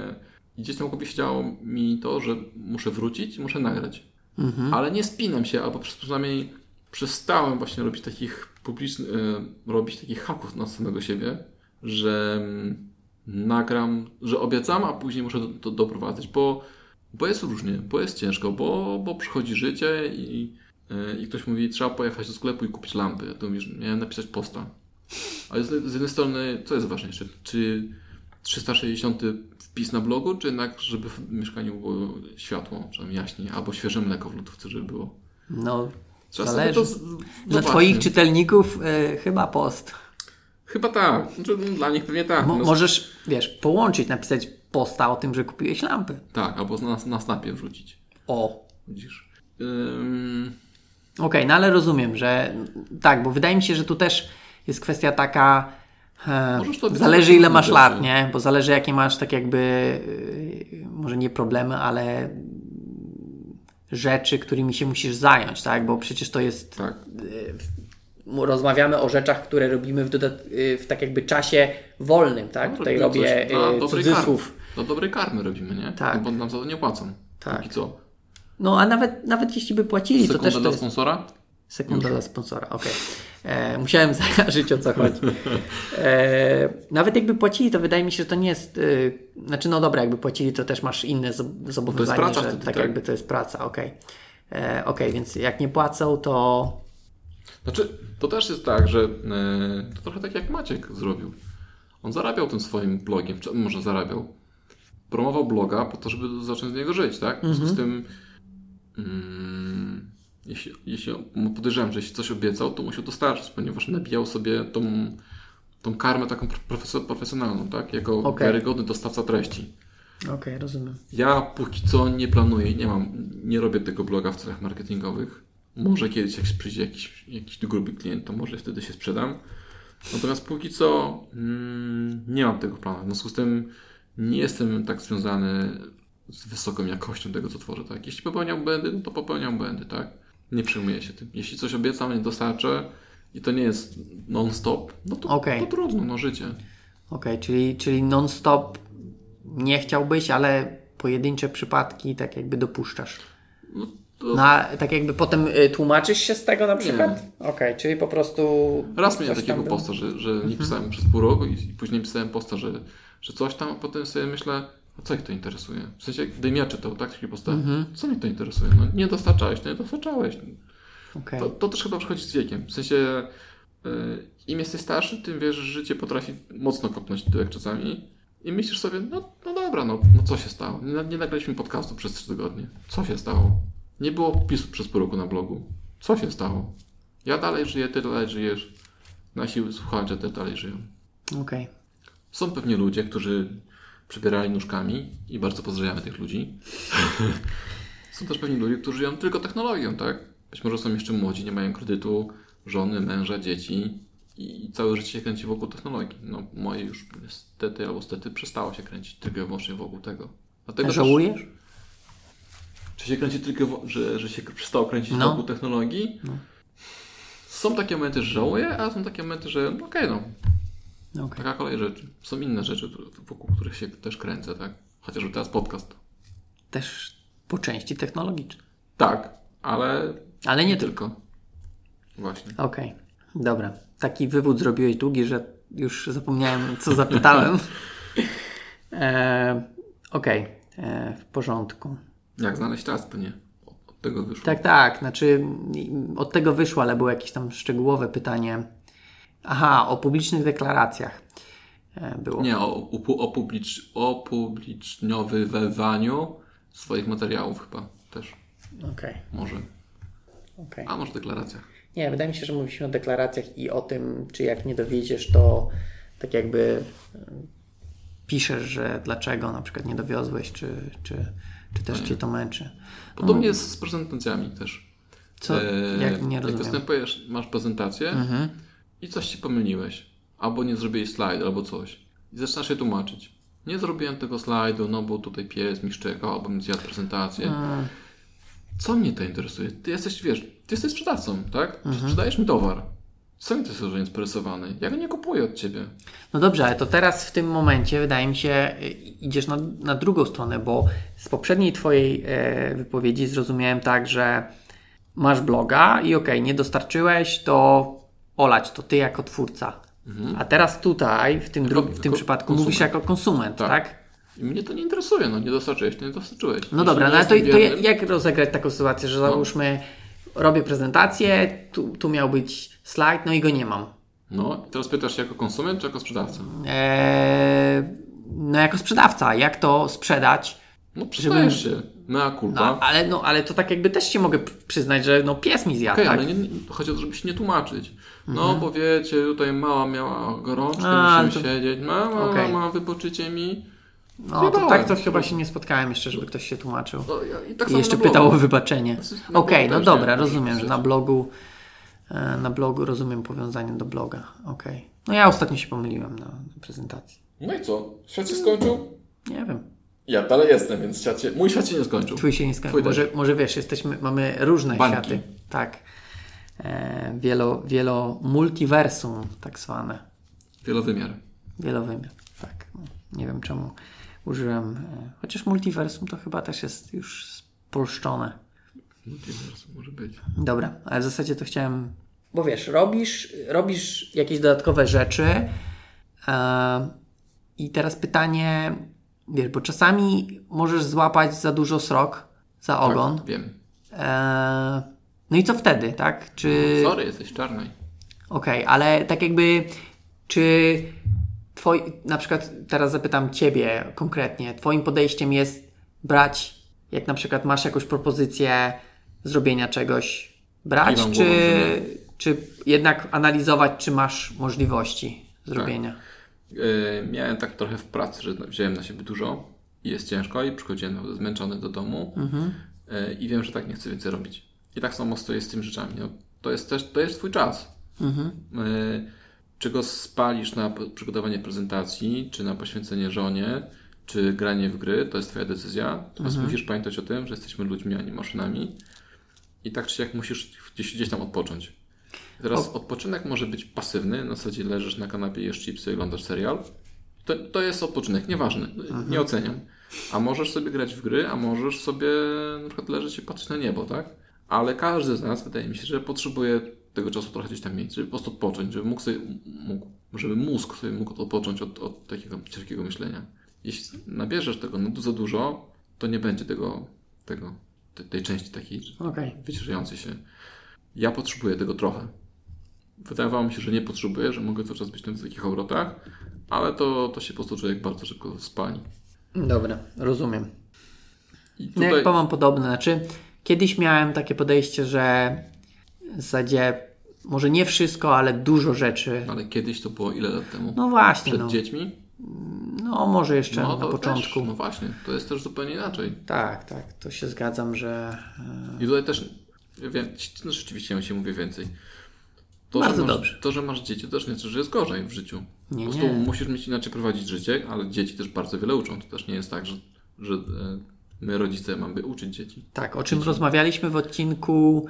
i gdzieś tam w głowie siedziało mi to, że muszę wrócić muszę nagrać. Mhm. Ale nie spinam się, albo przynajmniej przestałem właśnie robić takich publicznych, y, robić takich haków na samego siebie, że mm, nagram, że obiecam, a później muszę to, doprowadzić, bo, bo jest różnie, bo jest ciężko, bo, bo przychodzi życie i, e, i ktoś mówi, trzeba pojechać do sklepu i kupić lampy. A to mówisz, miałem napisać posta. Ale z, z jednej strony, co jest ważniejsze? Czy 360 wpis na blogu, czy jednak, żeby w mieszkaniu było światło, czy jaśniej, albo świeże mleko w lodówce, żeby było? No, Czasem zależy. To, Dla Twoich czytelników y, chyba post. Chyba tak. Znaczy, no, dla nich pewnie tak. Mo no, możesz, wiesz, połączyć, napisać posta o tym, że kupiłeś lampy. Tak, albo na, na snapie wrzucić. O. Widzisz. Ym... Okej, okay, no ale rozumiem, że tak, bo wydaje mi się, że tu też jest kwestia taka. E, zależy ile masz lat, nie? Bo zależy jakie masz tak jakby e, może nie problemy, ale rzeczy, którymi się musisz zająć, tak? Bo przecież to jest tak. E, rozmawiamy o rzeczach, które robimy w, y, w tak jakby czasie wolnym, tak? No, Tutaj robię y, cudzysłów. Do dobrej karmy robimy, nie? Tak. No, bo nam za to nie płacą. Tak. I co? No a nawet, nawet jeśli by płacili, Sekunda to też. dla to sponsora? Sekunda Już. dla sponsora, okej. Okay. E, musiałem zajarzyć o co chodzi. E, nawet jakby płacili, to wydaje mi się, że to nie jest. Y, znaczy, no dobra, jakby płacili, to też masz inne zobowiązania. To jest praca, że, wtedy, tak, tak, jakby to jest praca, okej. Okay. E, okej, okay, więc jak nie płacą, to znaczy, to też jest tak, że e, to trochę tak jak Maciek zrobił. On zarabiał tym swoim blogiem, czy może zarabiał. Promował bloga po to, żeby zacząć z niego żyć, tak? W związku z mhm. tym, mm, jeśli, jeśli podejrzewam, że jeśli coś obiecał, to musiał dostarczyć, ponieważ nabijał sobie tą, tą karmę taką profesjonalną, tak? Jako okay. wiarygodny dostawca treści. Okej, okay, rozumiem. Ja póki co nie planuję, nie mam, nie robię tego bloga w celach marketingowych Może kiedyś jak przyjdzie jakiś, jakiś gruby klient, to może wtedy się sprzedam. Natomiast póki co mm, nie mam tego planu. W związku z tym nie jestem tak związany z wysoką jakością tego, co tworzę. Tak? Jeśli popełniam błędy, no to popełniam błędy. Tak? Nie przejmuję się tym. Jeśli coś obiecam, nie dostarczę i to nie jest non-stop, no to, Okej. to trudno, no życie. Okej, czyli, czyli non-stop nie chciałbyś, ale pojedyncze przypadki tak jakby dopuszczasz. No, to No, a tak jakby potem y, tłumaczysz się z tego na przykład? Okej, czyli po prostu. Raz miałem takiego posta, że, że nie pisałem przez pół roku i, i później pisałem posta, że, że coś tam, a potem sobie myślę, a co ich to interesuje? W sensie, gdybym ja czytał, tak, taki posta, co mnie to interesuje? No nie dostarczałeś, nie dostarczałeś. Okej. To, to też chyba przychodzi z wiekiem. W sensie, y, im jesteś starszy, tym wiesz, że życie potrafi mocno kopnąć tyłek czasami i myślisz sobie, no, no dobra, no, no co się stało? Nie, nie nagraliśmy podcastu przez 3 tygodnie. Co się stało? Nie było wpisu przez pół roku na blogu. Co się stało? Ja dalej żyję, ty dalej żyjesz. Nasi słuchacze też dalej żyją. Okej. Są pewnie ludzie, którzy przebierali nóżkami i bardzo pozdrawiamy tych ludzi. są też pewni ludzie, którzy żyją tylko technologią, tak? Być może są jeszcze młodzi, nie mają kredytu, żony, męża, dzieci i całe życie się kręci wokół technologii. No moje już niestety albo stety przestało się kręcić tylko i wyłącznie wokół tego. Dlatego też- Żałujesz? Czy się kręci tylko, że, że się przestało kręcić No. wokół technologii? Są takie momenty, że żałuję, a są takie momenty, że no okej, no, Okej. taka kolej rzeczy. Są inne rzeczy, wokół których się też kręcę, tak? Chociażby teraz podcast. Też po części technologiczne. Tak, ale Ale nie nie tylko. tylko. Właśnie. Okej. Dobra. Taki wywód zrobiłeś długi, że już zapomniałem, co zapytałem. e, Okej. E, W porządku. Jak znaleźć czas, to nie. Od, tego wyszło. Tak, tak. Znaczy, od tego wyszło, ale było jakieś tam szczegółowe pytanie. Aha, o publicznych deklaracjach e, było. Nie, o, upu- o, publicz, o publiczniowywaniu swoich materiałów chyba też. Okej, Może. okej. A może deklaracjach. Nie, wydaje mi się, że mówiliśmy o deklaracjach i o tym, czy jak nie dowiedziesz, to tak jakby e, piszesz, że dlaczego na przykład nie dowiozłeś, czy, czy, czy też cię to męczy. Podobnie jest z prezentacjami też. Co? E, jak nie jak rozumiem. Mhm. występujesz, masz prezentację i coś ci pomyliłeś. Albo nie zrobiłeś slajd, albo coś. I zaczynasz się tłumaczyć. Nie zrobiłem tego slajdu, no bo tutaj pies mi szczekał, albo mi zjadł prezentację. Co mnie to interesuje? Ty jesteś, wiesz, ty jesteś sprzedawcą, tak? Mhm. Sprzedajesz mi towar. Co mi że jest presowany? Ja go nie kupuję od ciebie. No dobrze, ale to teraz w tym momencie wydaje mi się idziesz na, na drugą stronę, bo z poprzedniej twojej e, wypowiedzi zrozumiałem tak, że masz bloga i okej, nie dostarczyłeś, to olać, to ty jako twórca. A teraz tutaj, w tym, Jako- w tym przypadku, konsument. mówisz jako konsument, tak? Tak. I mnie to nie interesuje, no nie dostarczyłeś, to nie dostarczyłeś. No Jeśli dobra, no ale to, to jak rozegrać taką sytuację, że załóżmy, robię prezentację, tu, tu miał być slajd, no i go nie mam. No, i teraz pytasz się jako konsument czy jako sprzedawca? Eee, no jako sprzedawca, jak to sprzedać? No przyznajesz się, mea culpa. No, ale, no, ale to tak jakby też się mogę przyznać, że no pies mi zjadł, Okej, tak? ale nie, chodzi o to, żeby się nie tłumaczyć. No, bo wiecie, tutaj mała miała gorączkę, Mhm. A, musimy to- siedzieć. Mama, Okej. mama, wypoczycie mi. No to tak to chyba się nie spotkałem jeszcze, żeby ktoś się tłumaczył. No, ja, I tak I jeszcze pytał o wybaczenie. Okej, blogu no dobra, nie, rozumiem, że na blogu e, na blogu rozumiem powiązanie do bloga. Okej. No ja ostatnio się pomyliłem na prezentacji. No i co? Świat się skończył? Nie wiem. Ja dalej jestem, więc świat się, mój świat się nie skończył. Twój się nie skończył. Może, może wiesz, jesteśmy, mamy różne Bańki. światy. Tak. E, wielo, wielo multiversum tak zwane. Wielowymiar. Wielowymiar. Tak. Nie wiem czemu użyłem. E, chociaż multiversum to chyba też jest już spolszczone. Multiversum może być. Dobra, ale w zasadzie to chciałem. Bo wiesz, robisz, robisz jakieś dodatkowe rzeczy. E, I teraz pytanie, wiesz, bo czasami możesz złapać za dużo srok, za ogon. Tak, wiem. E, no i co wtedy, tak? Czy. Sorry, jesteś czarnej. Okej, ale tak jakby, czy twoi, na przykład teraz zapytam Ciebie konkretnie, Twoim podejściem jest brać, jak na przykład masz jakąś propozycję zrobienia czegoś, brać, czy, głową, że czy jednak analizować, czy masz możliwości zrobienia? Yy, miałem tak trochę w pracy, że wziąłem na siebie dużo i jest ciężko i przychodziłem zmęczony do domu Mhm. yy, i wiem, że tak nie chcę więcej robić. I tak samo stoję z tymi rzeczami. No, to jest też, to jest twój czas. Mhm. Czy go spalisz na przygotowanie prezentacji, czy na poświęcenie żonie, czy granie w gry, to jest twoja decyzja. Natomiast mhm. musisz pamiętać o tym, że jesteśmy ludźmi, a nie maszynami. I tak czy siak musisz gdzieś, gdzieś tam odpocząć. Teraz o. odpoczynek może być pasywny, na zasadzie leżysz na kanapie, jesz chipsy i oglądasz serial. To, to jest odpoczynek, nieważny, mhm. nie oceniam. A możesz sobie grać w gry, a możesz sobie na przykład leżeć i patrzeć na niebo, tak? Ale każdy z nas, wydaje mi się, że potrzebuje tego czasu trochę gdzieś tam mieć, żeby po prostu odpocząć, żeby mógł sobie, mógł, żeby mózg sobie mógł odpocząć od, od takiego ciężkiego myślenia. Jeśli nabierzesz tego no, za dużo, to nie będzie tego, tego tej, tej części takiej okay. wyciszającej się. Ja potrzebuję tego trochę. Wydawało mi się, że nie potrzebuję, że mogę cały czas być na wysokich obrotach, ale to, to się po prostu człowiek bardzo szybko spali. Dobra, rozumiem. I no tutaj... No jak mam podobne, znaczy kiedyś miałem takie podejście, że w zasadzie może nie wszystko, ale dużo rzeczy. Ale kiedyś to było ile lat temu? No właśnie. Przed no. dziećmi? No, może jeszcze no, na początku. Też, no właśnie, to jest też zupełnie inaczej. Tak, tak, to się zgadzam, że. I tutaj też, ja wiem, no rzeczywiście ja się mówię więcej. To, Bardzo że masz, dobrze. To, że masz dzieci, to też nie znaczy, że jest gorzej w życiu. Nie, po prostu nie. musisz mieć inaczej prowadzić życie, ale dzieci też bardzo wiele uczą. To też nie jest tak, że, że e, my rodzice mamy uczyć dzieci. Tak, o czym dzieci. rozmawialiśmy w odcinku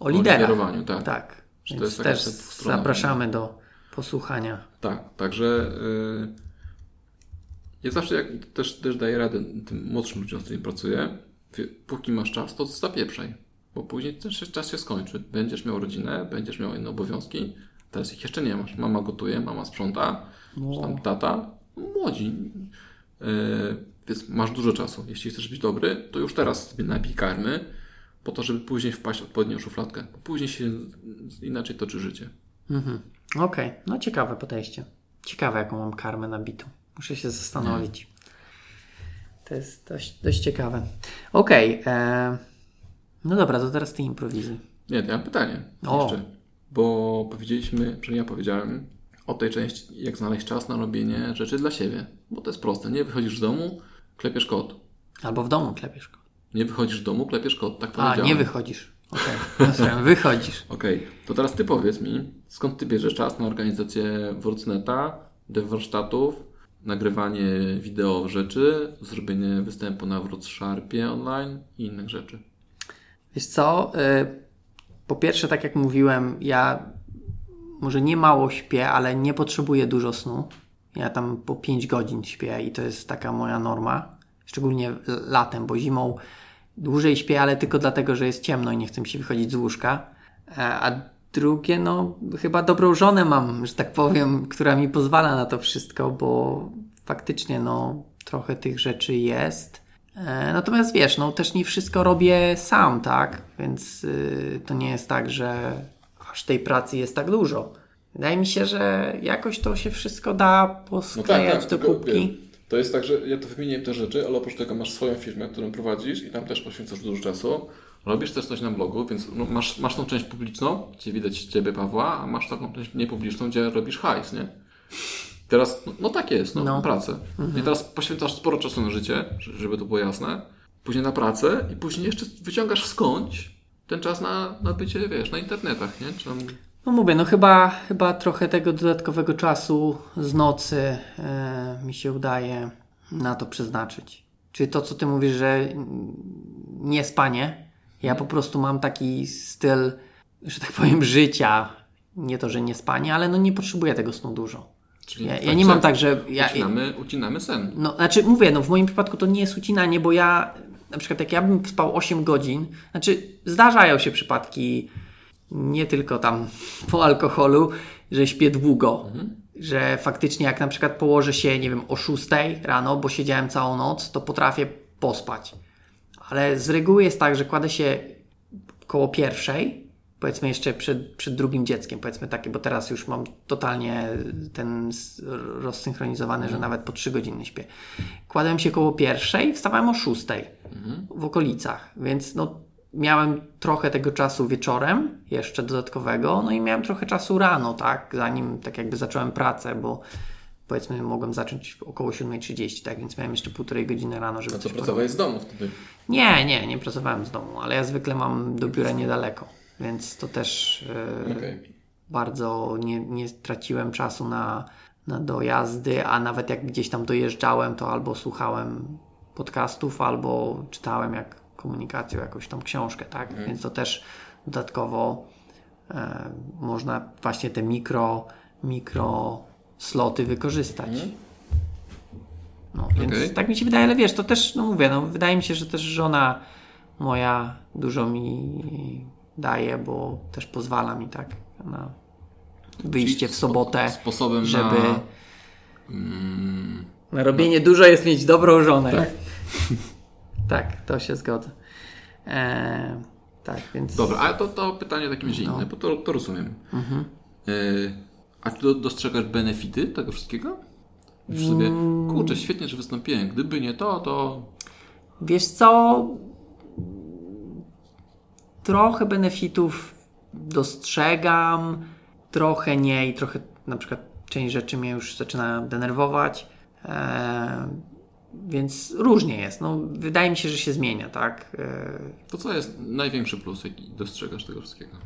o liderach. O liderowaniu, tak. Tak, Więc to jest też zapraszamy do posłuchania. Tak, także yy, ja zawsze jak też, też daję radę tym młodszym ludziom, z którymi pracuję, póki masz czas, to zapieprzaj. Bo później ten czas się skończy. Będziesz miał rodzinę, będziesz miał inne obowiązki. Teraz ich jeszcze nie masz. Mama gotuje, mama sprząta, no. tam tata, młodzi. Yy, więc masz dużo czasu. Jeśli chcesz być dobry, to już teraz sobie nabij karmy, po to, żeby później wpaść w odpowiednią szufladkę. Później się inaczej toczy życie. Mhm. Okej, okay. no ciekawe podejście. Ciekawe, jaką mam karmę nabitą. Muszę się zastanowić. To jest dość, dość ciekawe. Okej. Okay, e, no dobra, to teraz ty improwizuj. Nie, ja mam pytanie o. jeszcze. Bo powiedzieliśmy, czy ja powiedziałem o tej części, jak znaleźć czas na robienie rzeczy dla siebie. Bo to jest proste. Nie wychodzisz z domu, klepiesz kod. Albo w domu klepiesz kod. Nie wychodzisz z domu, klepiesz kod. Tak powiedziałem. A, nie wychodzisz. Okej, okay. wychodzisz. Okej, okay. to teraz ty powiedz mi, skąd ty bierzesz czas na organizację WordNeta, dev warsztatów, nagrywanie wideo rzeczy, zrobienie występu na Sharpie online i innych rzeczy. Wiesz co? Y, po pierwsze, tak jak mówiłem, ja może nie mało śpię, ale nie potrzebuję dużo snu. Ja tam po 5 godzin śpię i to jest taka moja norma. Szczególnie latem, bo zimą dłużej śpię, ale tylko dlatego, że jest ciemno i nie chcę mi się wychodzić z łóżka. E, a drugie, no chyba dobrą żonę mam, że tak powiem, która mi pozwala na to wszystko, bo faktycznie no trochę tych rzeczy jest. E, natomiast wiesz, no też nie wszystko robię sam, tak? Więc yy, to nie jest tak, że aż tej pracy jest tak dużo. Wydaje mi się, że jakoś to się wszystko da posklejać no tak, tak, do kubki. To jest tak, że ja to wymieniłem te rzeczy, ale oprócz tego masz swoją firmę, którą prowadzisz i tam też poświęcasz dużo czasu. Robisz też coś na blogu, więc no, masz, masz tą część publiczną, gdzie widać Ciebie, Pawła, a masz taką część niepubliczną, gdzie robisz hajs, nie? Teraz, no, no tak jest, no, no. pracę. Mhm. I teraz poświęcasz sporo czasu na życie, żeby to było jasne, później na pracę i później jeszcze wyciągasz skądś ten czas na, na bycie, wiesz, na internetach, nie? Czy tam... No mówię, no chyba, chyba trochę tego dodatkowego czasu z nocy e, mi się udaje na to przeznaczyć. Czyli to, co ty mówisz, że nie spanie, ja po prostu mam taki styl, że tak powiem, życia. Nie to, że nie spanie, ale no nie potrzebuję tego snu dużo. Czyli ja, ja nie mam tak, że. Ja, ucinamy, ucinamy sen. No, znaczy mówię, no w moim przypadku to nie jest ucinanie, bo ja na przykład jak ja bym spał 8 godzin, znaczy zdarzają się przypadki nie tylko tam po alkoholu, że śpię długo. Mhm. Że faktycznie jak na przykład położę się, nie wiem, o 6 rano, bo siedziałem całą noc, to potrafię pospać. Ale z reguły jest tak, że kładę się koło pierwszej, powiedzmy jeszcze przed, przed drugim dzieckiem, powiedzmy takie, bo teraz już mam totalnie ten rozsynchronizowany, że nawet po 3 godziny śpię. Kładłem się koło pierwszej, wstawałem o szóstej mhm. w okolicach, więc no miałem trochę tego czasu wieczorem, jeszcze dodatkowego, no i miałem trochę czasu rano, tak, zanim tak jakby zacząłem pracę, bo powiedzmy mogłem zacząć około 7.30, tak, więc miałem jeszcze półtorej godziny rano, żeby A co, pracowałeś z domu wtedy? Nie, nie, nie pracowałem z domu, ale ja zwykle mam do biura niedaleko, więc to też e, Okej. bardzo nie, nie traciłem czasu na, na dojazdy, a nawet jak gdzieś tam dojeżdżałem, to albo słuchałem podcastów, albo czytałem jak komunikacją jakąś tam książkę, tak? Więc to też dodatkowo e, można właśnie te mikro, mikro sloty wykorzystać. No, więc Okej. tak mi się wydaje, ale wiesz, to też, no mówię, no, wydaje mi się, że też żona moja dużo mi daje, bo też pozwala mi tak na wyjście w sobotę, Sposobem żeby... na... Mm, Na robienie dużo jest mieć dobrą żonę. Tak, to się zgodzę. Eee, tak, więc... dobra, a to, to pytanie takim razie No. inne, bo to, to rozumiem. Mhm. E, a czy do, dostrzegasz benefity tego wszystkiego? Już sobie, Mm. kurczę, świetnie, że wystąpiłem. Gdyby nie to, to... Wiesz co? Trochę benefitów dostrzegam, trochę nie i trochę na przykład część rzeczy mnie już zaczyna denerwować. Eee, więc różnie jest. No, wydaje mi się, że się zmienia, tak? Eee, To co jest największy plus, jaki dostrzegasz tego wszystkiego?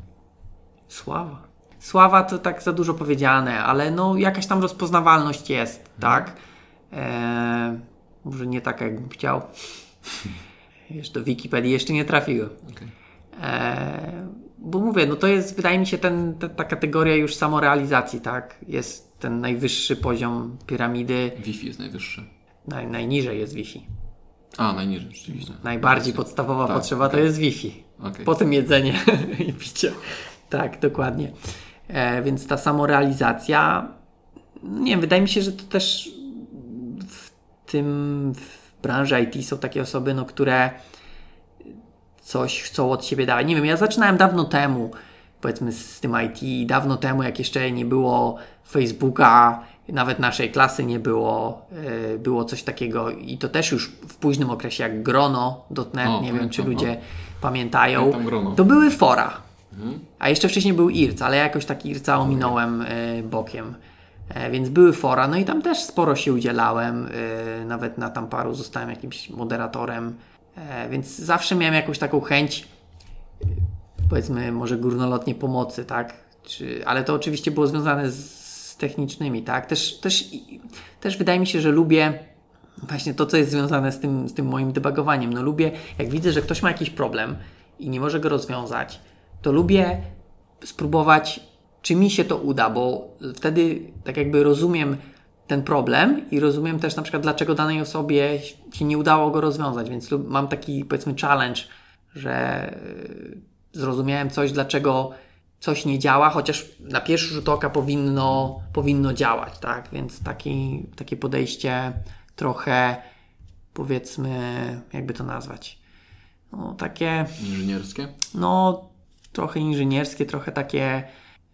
Sława. Sława to tak za dużo powiedziane, ale no jakaś tam rozpoznawalność jest, tak? Eee, może nie taka, jakbym chciał. Wiesz, do Wikipedii jeszcze nie trafiłem. Okej. Eee, bo mówię, no to jest, wydaje mi się, ten, ta, ta kategoria już samorealizacji, tak? Jest ten najwyższy poziom piramidy, Wi-Fi jest najwyższe. Naj, najniżej jest Wi-Fi. A, najniżej, rzeczywiście. Najbardziej podstawowa Tak, potrzeba to okej. jest Wi-Fi. Okej. Potem jedzenie i picie. Tak, dokładnie. E, więc ta samorealizacja, nie wiem, wydaje mi się, że to też w tym, w branży IT są takie osoby, no, które coś chcą od siebie dawać. Nie wiem, ja zaczynałem dawno temu, powiedzmy z tym IT, dawno temu, jak jeszcze nie było Facebooka, nawet naszej klasy nie było, e, było coś takiego i to też już w późnym okresie, jak Grono.net, O, nie wiem, czy ludzie pamiętają, Pamiętam Grono. to były fora. A jeszcze wcześniej był IRC, ale ja jakoś tak IRCa ominąłem e, bokiem. E, więc były fora, no i tam też sporo się udzielałem. Nawet na tam paru zostałem jakimś moderatorem. Więc zawsze miałem jakąś taką chęć, powiedzmy, może górnolotnie pomocy, tak? Czy, ale to oczywiście było związane z, technicznymi, tak? Też, też, też wydaje mi się, że lubię właśnie to, co jest związane z tym, z tym moim debugowaniem. No lubię, jak widzę, że ktoś ma jakiś problem i nie może go rozwiązać, to lubię spróbować, czy mi się to uda, bo wtedy tak jakby rozumiem ten problem i rozumiem też na przykład, dlaczego danej osobie się nie udało go rozwiązać, więc mam taki powiedzmy challenge, że y, zrozumiałem coś, dlaczego coś nie działa, chociaż na pierwszy rzut oka powinno, powinno działać, tak? Więc taki, takie podejście trochę powiedzmy, jakby to nazwać, no takie Inżynierskie? no trochę inżynierskie, trochę takie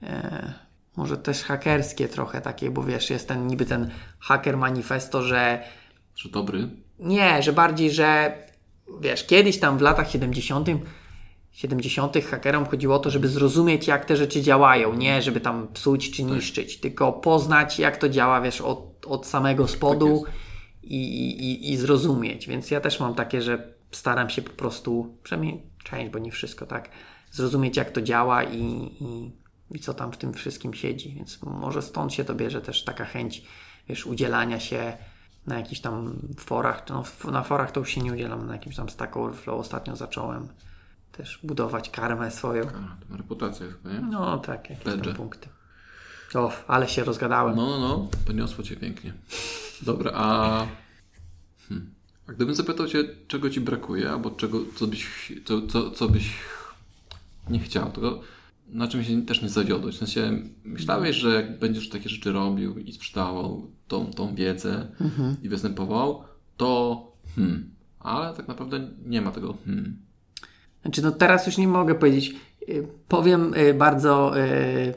e, może też hakerskie trochę takie, bo wiesz, jest ten niby ten hacker manifesto, że Że dobry? nie, że bardziej, że wiesz, kiedyś tam w latach 70 70 hakerom chodziło o to, żeby zrozumieć, jak te rzeczy działają, nie żeby tam psuć czy niszczyć, tylko poznać, jak to działa, wiesz, od, od samego spodu i, i, i zrozumieć. Więc ja też mam takie, że staram się po prostu, przynajmniej część, bo nie wszystko, tak, zrozumieć, jak to działa i, i, i co tam w tym wszystkim siedzi. Więc może stąd się to bierze też taka chęć, wiesz, udzielania się na jakichś tam forach. No, na forach to już się nie udzielam, na jakimś tam Stack Overflow ostatnio zacząłem też budować karmę swoją. A, reputację chyba, nie? No tak, jakieś punkty. O, ale się rozgadałem. No, no, no, poniosło cię pięknie. Dobra, a... Hmm. A gdybym zapytał cię, czego ci brakuje, albo czego, co byś, co, co, co byś nie chciał, to na czym się też nie zawiodłeś? W sensie, myślałeś, że jak będziesz takie rzeczy robił i sprzedawał tą, tą wiedzę i występował, to hmm, ale tak naprawdę nie ma tego hmm. Znaczy, no teraz już nie mogę powiedzieć. Y, Powiem y, bardzo, y,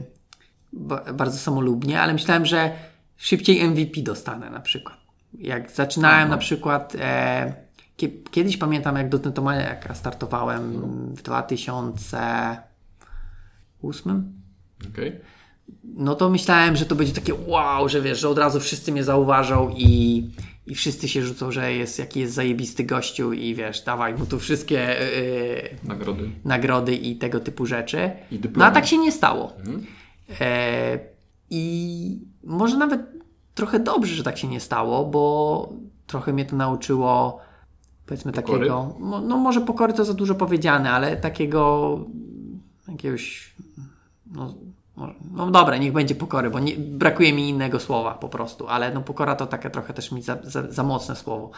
ba- bardzo samolubnie, ale myślałem, że szybciej MVP dostanę na przykład. Jak zaczynałem na przykład, e, kie- kiedyś pamiętam jak do Netomaniaka startowałem w 2008, Okej? no to myślałem, że to będzie takie wow, że wiesz, że od razu wszyscy mnie zauważą i, i wszyscy się rzucą, że jest jaki jest zajebisty gościu i wiesz, dawaj mu tu wszystkie yy, Nagrody. nagrody i tego typu rzeczy. No a tak się nie stało. Mhm. E, I może nawet trochę dobrze, że tak się nie stało, bo trochę mnie to nauczyło powiedzmy Pokory? takiego, no może pokory to za dużo powiedziane, ale takiego jakiegoś no, no dobra, niech będzie pokory, bo nie, brakuje mi innego słowa po prostu, ale no pokora to takie trochę też mi za, za, za mocne słowo.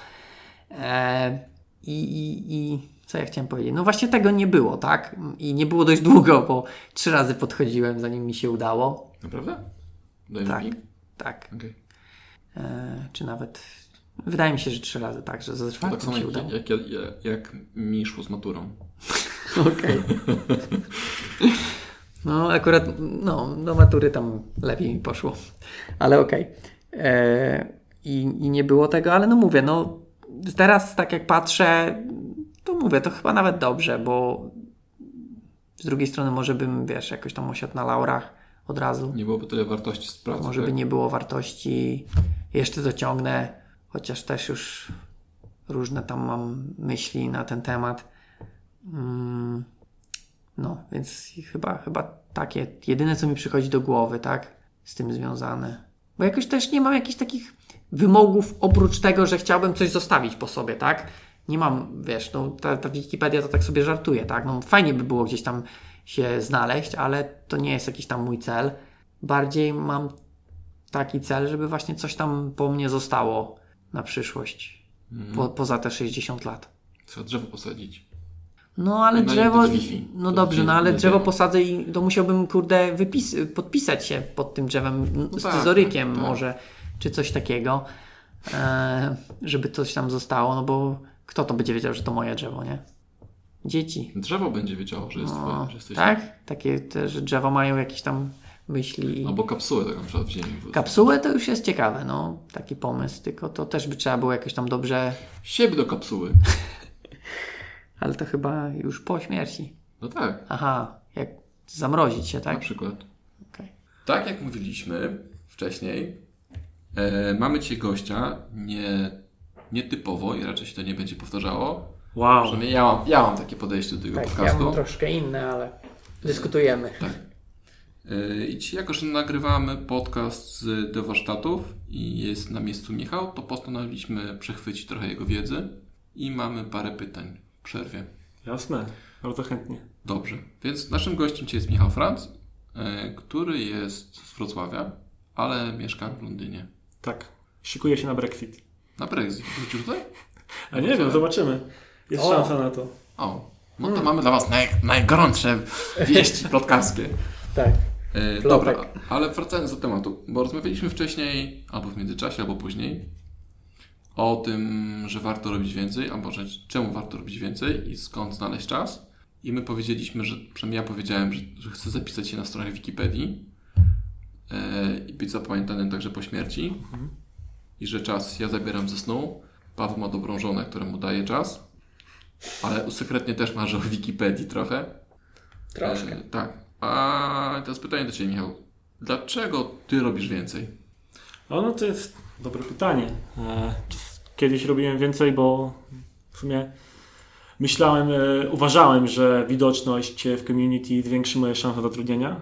E, i, i, I co ja chciałem powiedzieć? No właśnie tego nie było, tak? I nie było dość długo, bo trzy razy podchodziłem, zanim mi się udało. Naprawdę? Daj Tak, mi? tak. Okej. E, czy nawet, wydaje mi się, że trzy razy, tak, że ze To tak czwartym samo się jak, udało. jak, jak, jak mi szło z maturą. Okej. No akurat, no, do matury tam lepiej mi poszło, ale okej. E, I, I nie było tego, ale no mówię, no teraz tak jak patrzę, to mówię, to chyba nawet dobrze, bo z drugiej strony może bym, wiesz, jakoś tam osiadł na laurach od razu. Nie byłoby tyle wartości z pracy. Może tak? by nie było wartości. Jeszcze dociągnę, chociaż też już różne tam mam myśli na ten temat. Mm, No, więc chyba, chyba takie, jedyne co mi przychodzi do głowy, tak, z tym związane. Bo jakoś też nie mam jakichś takich wymogów oprócz tego, że chciałbym coś zostawić po sobie, tak? Nie mam, wiesz, no, ta, ta Wikipedia to tak sobie żartuje, tak? No, fajnie by było gdzieś tam się znaleźć, ale to nie jest jakiś tam mój cel. Bardziej mam taki cel, żeby właśnie coś tam po mnie zostało na przyszłość. Mhm. Po, poza te 60 lat. Trzeba drzewo posadzić. No ale No drzewo. No dobrze, no ale drzewo posadzę i to musiałbym, kurde, wypis, podpisać się pod tym drzewem z tak, scyzorykiem tak. może, czy coś takiego, e, żeby coś tam zostało, no bo kto to będzie wiedział, że to moje drzewo, nie? Dzieci. Drzewo będzie wiedziało, że jest No, twoje, że jesteś tak? Takie te, że drzewa mają jakieś tam myśli. Albo kapsułę taką na przykład w ziemi. Kapsułę to już jest ciekawe, no, taki pomysł, tylko to też by trzeba było jakoś tam dobrze, Siebie do kapsuły. ale to chyba już po śmierci. No tak, Aha, jak zamrozić się, na tak? przykład. Okej. Tak jak mówiliśmy wcześniej, e, mamy dzisiaj gościa nie, nietypowo i raczej się to nie będzie powtarzało. Wow. Przynajmniej ja mam, ja mam takie podejście do tego Tak, ja podcastu. mam troszkę inne, ale dyskutujemy. E, I dzisiaj, jako że nagrywamy podcast z do warsztatów i jest na miejscu Michał, to postanowiliśmy przechwycić trochę jego wiedzy i mamy parę pytań przerwie. Jasne, bardzo chętnie. Dobrze, więc naszym gościem dzisiaj jest Michał Franc, e, który jest z Wrocławia, ale mieszka w Londynie. Tak, szykuję się na Brexit. Na Brexit. Wrócił tutaj? A nie wiem, zobaczymy. Jest O. szansa na to. O, no to mamy dla Was naj, najgorętsze wieści plotkarskie. Tak. E, Plotek. dobra, ale wracając do tematu, bo rozmawialiśmy wcześniej, albo w międzyczasie, albo później, o tym, że warto robić więcej, albo że czemu warto robić więcej i skąd znaleźć czas. I my powiedzieliśmy, że przynajmniej ja powiedziałem, że, że chcę zapisać się na stronę Wikipedii e, i być zapamiętanym także po śmierci. I że czas ja zabieram ze snu. Paweł ma dobrą żonę, która mu daje czas. Ale sekretnie też marzy o Wikipedii trochę. Troszkę. E, tak. A teraz pytanie do Ciebie, Michał. Dlaczego Ty robisz więcej? O, no to jest dobre pytanie. E, czy Kiedyś robiłem więcej, bo w sumie myślałem, e, uważałem, że widoczność w community zwiększy moje szanse zatrudnienia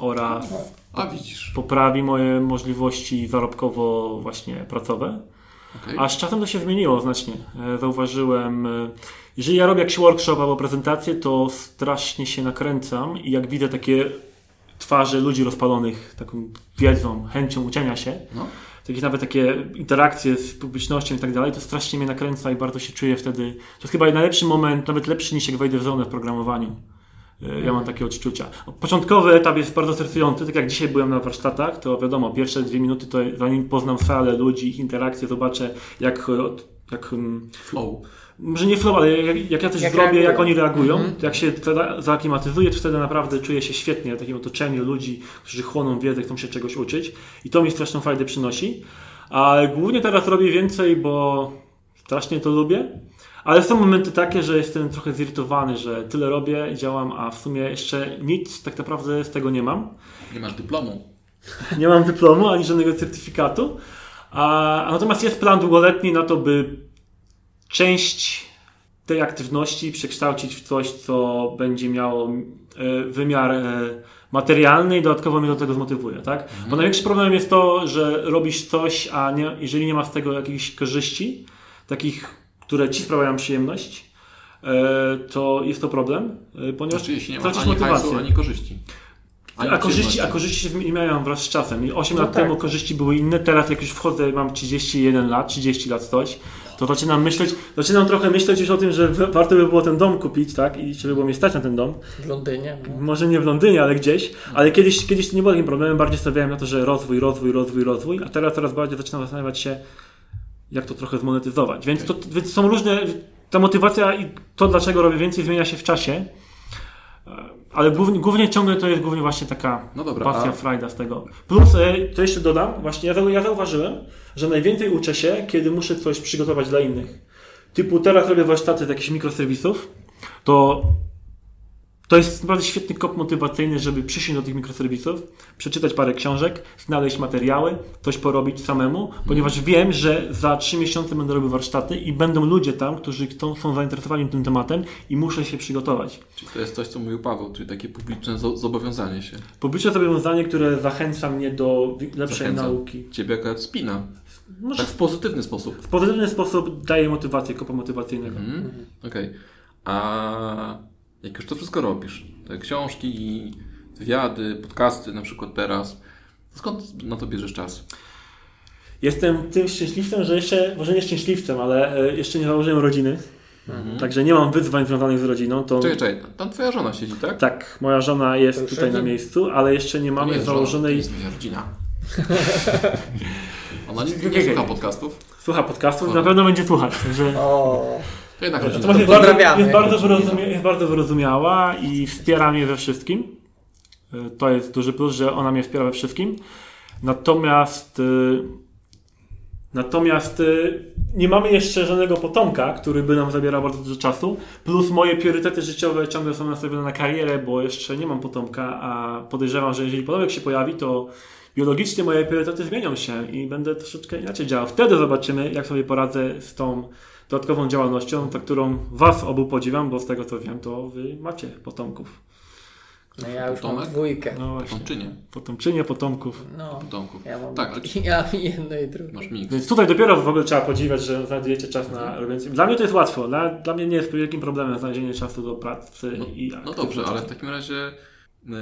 oraz A widzisz. poprawi moje możliwości zarobkowo właśnie pracowe. Okej. A z czasem to się zmieniło znacznie. E, Zauważyłem, e, jeżeli ja robię jakiś workshop albo prezentację, to strasznie się nakręcam i jak widzę takie twarze ludzi rozpalonych taką wiedzą, chęcią uczenia się, No. Jakieś nawet takie interakcje z publicznością i tak dalej, to strasznie mnie nakręca i bardzo się czuję wtedy. To jest chyba najlepszy moment, nawet lepszy niż jak wejdę w zonę w programowaniu. E, Ja mam takie odczucia. Początkowy etap jest bardzo stresujący, tak jak dzisiaj byłem na warsztatach, to wiadomo, pierwsze dwie minuty to zanim poznam salę ludzi, ich interakcje, zobaczę jak, e, jak mm, Flow. Może nie flow, ale jak, jak ja coś Jak zrobię, reagują. jak oni reagują, Mhm. to jak się za- zaaklimatyzuję, to wtedy naprawdę czuję się świetnie w takim otoczeniu ludzi, którzy chłoną wiedzę, chcą się czegoś uczyć i to mi straszną fajdę przynosi. A głównie teraz robię więcej, bo strasznie to lubię, Ale są momenty takie, że jestem trochę zirytowany, że tyle robię, działam, a w sumie jeszcze nic tak naprawdę z tego nie mam. Nie masz dyplomu. Nie mam dyplomu ani żadnego certyfikatu. A, a natomiast jest plan długoletni na to, by część tej aktywności przekształcić w coś, co będzie miało e, wymiar e, materialny i dodatkowo mnie do tego zmotywuje, tak? Bo największy problem jest to, że robisz coś, a nie, jeżeli nie ma z tego jakichś korzyści, takich, które ci sprawiają przyjemność, e, to jest to problem, ponieważ Znaczy, jeśli nie masz tracisz ani motywację. hajsu, ani korzyści. Ani A korzyści, a korzyści się zmieniają wraz z czasem. I 8 No lat tak. temu korzyści były inne, teraz jak już wchodzę, mam 31 lat, 30 lat coś, to zaczynam myśleć, zaczynam trochę myśleć już o tym, że warto by było ten dom kupić, tak? I żeby było mnie stać na ten dom. W Londynie. no. Może nie w Londynie, ale gdzieś. Ale kiedyś, kiedyś to nie było takim problemem, bardziej stawiałem na to, że rozwój, rozwój, rozwój, rozwój, a teraz coraz bardziej zaczynam zastanawiać się, jak to trochę zmonetyzować. Więc, to, więc są różne, ta motywacja i to, dlaczego robię więcej, zmienia się w czasie. E, Ale głównie, głównie ciągle to jest głównie właśnie taka No dobra, pasja, a- frajda z tego. Plus, e, to jeszcze dodam, właśnie ja, ja zauważyłem, że najwięcej uczę się, kiedy muszę coś przygotować dla innych. Typu teraz robię warsztaty z jakichś mikroserwisów, to to jest naprawdę świetny kop motywacyjny, żeby przyjść do tych mikroserwisów, przeczytać parę książek, znaleźć materiały, coś porobić samemu, ponieważ wiem, że za trzy miesiące będę robił warsztaty i będą ludzie tam, którzy chcą, są zainteresowani tym tematem i muszę się przygotować. Czyli to jest coś, co mówił Paweł, czyli takie publiczne zo- zobowiązanie się. Publiczne zobowiązanie, które zachęca mnie do lepszej Zachęca. nauki. Ciebie akurat spina. Może Tak w pozytywny sposób. w pozytywny sposób daje motywację, kopa motywacyjnego. Mhm. Okej. A jak już to wszystko robisz, te książki, wywiady, podcasty na przykład teraz, skąd na to bierzesz czas? Jestem tym szczęśliwcem, że jeszcze, może nie szczęśliwcem, ale e, jeszcze nie założyłem rodziny. Także nie mam wyzwań związanych z rodziną. To, Czekaj, czekaj, tam twoja żona siedzi, tak? tak, moja żona jest tutaj na miejscu, ale jeszcze nie mamy żona, to założonej. jest moja rodzina. Ona nie, Nie, nie słucha podcastów. Słucha podcastów, O. na pewno będzie słuchać. Także... O, jednak rodzina. Jest bardzo, jest, bardzo wyrozumia, jest bardzo wyrozumiała i wspiera mnie we wszystkim. Y, To jest duży plus, że ona mnie wspiera we wszystkim. Natomiast y, natomiast y, nie mamy jeszcze żadnego potomka, który by nam zabierał bardzo dużo czasu. Plus moje priorytety życiowe ciągle są nastawione na karierę, bo jeszcze nie mam potomka, a podejrzewam, że jeżeli potomek się pojawi, to biologicznie moje priorytety zmienią się i będę troszeczkę inaczej działał. Wtedy zobaczymy, jak sobie poradzę z tą dodatkową działalnością, za którą Was obu podziwiam, bo z tego co wiem, to Wy macie potomków. no ja już mam Potomek? dwójkę. No właśnie. Potomczynie, Potomczynie potomków. No, potomków. ja mam Tak, ale ja mam jedno i drugie. masz miks. Więc tutaj dopiero w ogóle trzeba podziwiać, że znajdujecie czas na robienie. Dla mnie to jest łatwo. Dla, dla mnie nie jest wielkim problemem znalezienie czasu do pracy No, i no dobrze, ale w takim razie,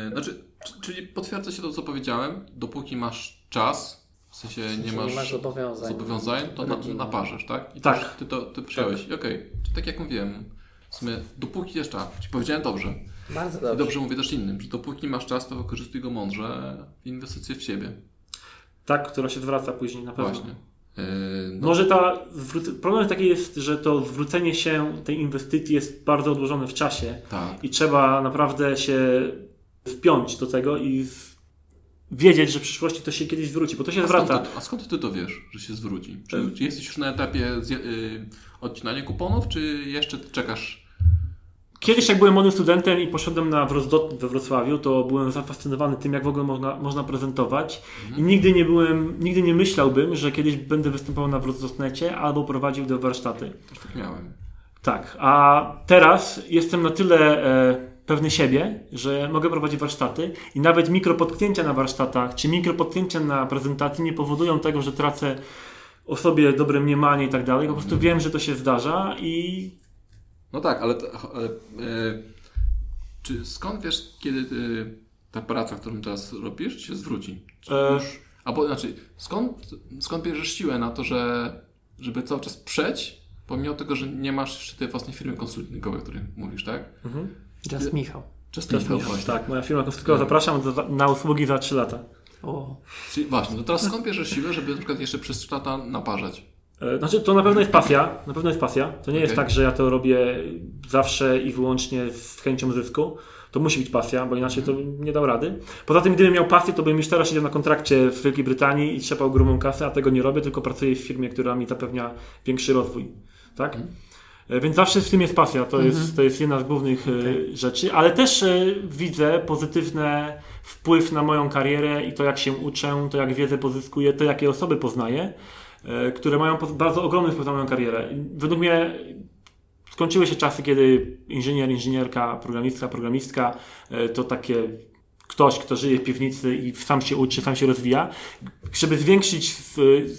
y, znaczy, c- czyli potwierdza się to, co powiedziałem, dopóki masz czas, w sensie nie Nie masz, masz zobowiązań. zobowiązań, to na, naparzasz, tak? I Tak. Ty to ty przyjąłeś. I Okej, Czy tak jak mówiłem, w sumie dopóki jest czas, ci powiedziałem dobrze. Bardzo I dobrze. dobrze mówię też innym, że dopóki masz czas, to wykorzystuj go mądrze w inwestycje w siebie. Tak, która się zwraca później na pewno. Właśnie. Yy, no, Może ta problem taki jest, że to zwrócenie się tej inwestycji jest bardzo odłożone w czasie tak. i trzeba naprawdę się wpiąć do tego i. wiedzieć, że w przyszłości to się kiedyś zwróci, bo to się A skąd, zwraca. ty, a skąd ty to wiesz, że się zwróci? Czy, czy jesteś już na etapie zje, y, odcinania kuponów, czy jeszcze czekasz? Kiedyś jak byłem młodym studentem i poszedłem na Wrocław we Wrocławiu, to byłem zafascynowany tym, jak w ogóle można, można prezentować i nigdy nie byłem, nigdy nie myślałbym, że kiedyś będę występował na Wrocławnecie albo prowadził do warsztaty. Też tak miałem. Tak, a teraz jestem na tyle e, pewny siebie, że mogę prowadzić warsztaty i nawet mikropotknięcia na warsztatach czy mikropotknięcia na prezentacji nie powodują tego, że tracę o sobie dobre mniemanie i tak dalej. Po prostu wiem, że to się zdarza i No tak, ale, to- ale e, czy skąd wiesz, kiedy y, ta praca, którą teraz robisz, się zwróci? Czy E. już, albo znaczy, skąd, skąd bierzesz siłę na to, że, żeby cały czas przeć, pomimo tego, że nie masz jeszcze tej własnej firmy konsultingowej, o której mówisz, tak? Just Michał. Just Michał właśnie. tak, moja firma konsultingowa, zapraszam do, na usługi za 3 lata. O, Czyli właśnie, to teraz skąd bierzesz siłę, żeby na przykład jeszcze przez 3 lata naparzać? E, Znaczy, to na pewno jest pasja. Na pewno jest pasja. To nie jest Okej. tak, że ja to robię zawsze i wyłącznie z chęcią zysku. To musi być pasja, bo inaczej to bym nie dał rady. Poza tym, gdybym miał pasję, to bym już teraz siedział na kontrakcie w Wielkiej Brytanii i trzepał grubą kasę, a tego nie robię, tylko pracuję w firmie, która mi zapewnia większy rozwój. Tak? E, Więc zawsze w tym jest pasja, to, jest, to jest jedna z głównych e, rzeczy, ale też e, widzę pozytywny wpływ na moją karierę i to jak się uczę, to jak wiedzę pozyskuję, to jakie osoby poznaję, e, które mają bardzo ogromny wpływ na moją karierę. Według mnie skończyły się czasy, kiedy inżynier, inżynierka, programistka, programistka e, to takie ktoś, kto żyje w piwnicy i sam się uczy, sam się rozwija. Żeby zwiększyć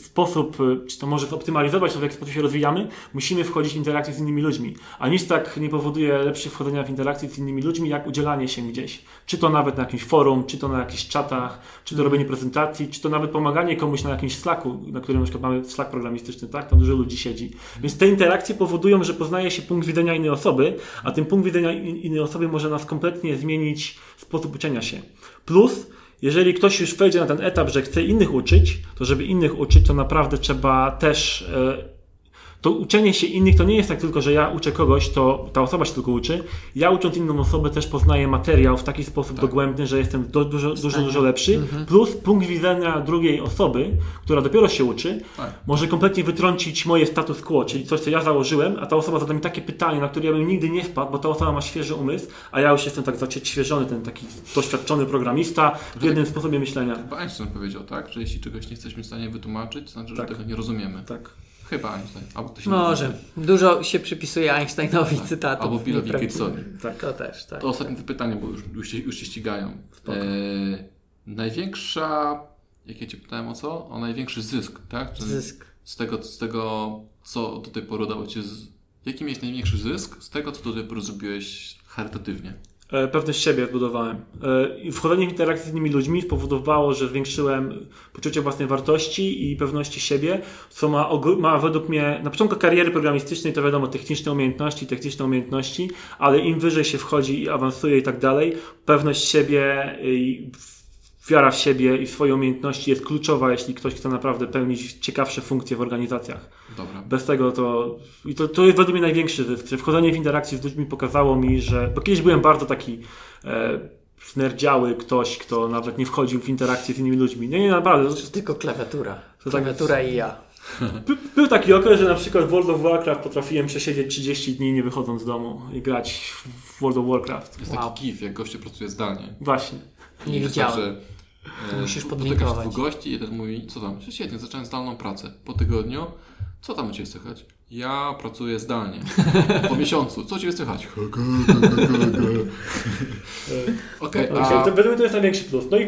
sposób, e, czy to może zoptymalizować to, w jaki sposób się rozwijamy, musimy wchodzić w interakcję z innymi ludźmi. A nic tak nie powoduje lepszego wchodzenia w interakcję z innymi ludźmi, jak udzielanie się gdzieś. Czy to nawet na jakimś forum, czy to na jakichś czatach, czy to robienie prezentacji, czy to nawet pomaganie komuś na jakimś Slacku, na którym na przykład mamy Slack programistyczny, tak? Tam dużo ludzi siedzi. Więc te interakcje powodują, że poznaje się punkt widzenia innej osoby, a ten punkt widzenia in- innej osoby może nas kompletnie zmienić sposób uczenia się. Plus, jeżeli ktoś już wejdzie na ten etap, że chce innych uczyć, to żeby innych uczyć, to naprawdę trzeba też. To uczenie się innych to nie jest tak tylko, że ja uczę kogoś, to ta osoba się tylko uczy. Ja ucząc inną osobę też poznaję materiał w taki sposób dogłębny, że jestem do, dużo, dużo, dużo lepszy. Plus punkt widzenia drugiej osoby, która dopiero się uczy, Tak. może kompletnie wytrącić moje status quo, czyli coś, co ja założyłem, a ta osoba zada mi takie pytanie, na które ja bym nigdy nie wpadł, bo ta osoba ma świeży umysł, a ja już jestem tak zacieświeżony, ten taki doświadczony programista w jednym sposobie myślenia. Einstein powiedział, tak? Że jeśli czegoś nie jesteśmy w stanie wytłumaczyć, to znaczy, że Tak. tego nie rozumiemy. Tak. Chyba Einstein. Albo ktoś Może. inny. Dużo się przypisuje Einsteinowi cytatów. Albo Billowi. Gatesowi. Tak. To też, tak. To ostatnie te pytanie, bo już, już, się, już się ścigają. E, największa, jak ja Cię pytałem o co? O największy zysk, tak? Zysk. Z tego, z tego, co do tej pory udało Ci... Z... Jaki miałeś największy zysk z tego, co do tej pory zrobiłeś charytatywnie? E, Pewność siebie zbudowałem. E, wchodzenie w interakcję z innymi ludźmi spowodowało, że zwiększyłem poczucie własnej wartości i pewności siebie, co ma, ma według mnie, na początku kariery programistycznej to wiadomo, techniczne umiejętności, techniczne umiejętności, ale im wyżej się wchodzi i awansuje i tak dalej, pewność siebie i wiara w siebie i w swoje umiejętności jest kluczowa, jeśli ktoś chce naprawdę pełnić ciekawsze funkcje w organizacjach. Dobra. Bez tego to. I to, to jest według mnie największy zysk. Że wchodzenie w interakcję z ludźmi pokazało mi, że. Bo kiedyś byłem bardzo taki. E, Nerdziały ktoś, kto nawet nie wchodził w interakcję z innymi ludźmi. Nie, nie, naprawdę. To- Tylko klawiatura. To tak- Klawiatura i ja. By, był taki okres, że na przykład w World of Warcraft potrafiłem przesiedzieć 30 dni nie wychodząc z domu i grać w World of Warcraft. Jest Wow. taki gif, jak goście pracuje zdalnie. Właśnie. Nie I widziałem. że, e, Musisz spotykasz podlinkować. dwóch gości i jeden mówi, co tam? Świetnie, zacząłem zdalną pracę. Po tygodniu, co tam u Ciebie słychać? Ja pracuję zdalnie. Po miesiącu, co u Ciebie słychać? Okej, Okay, a to, według mnie to jest największy plus. No i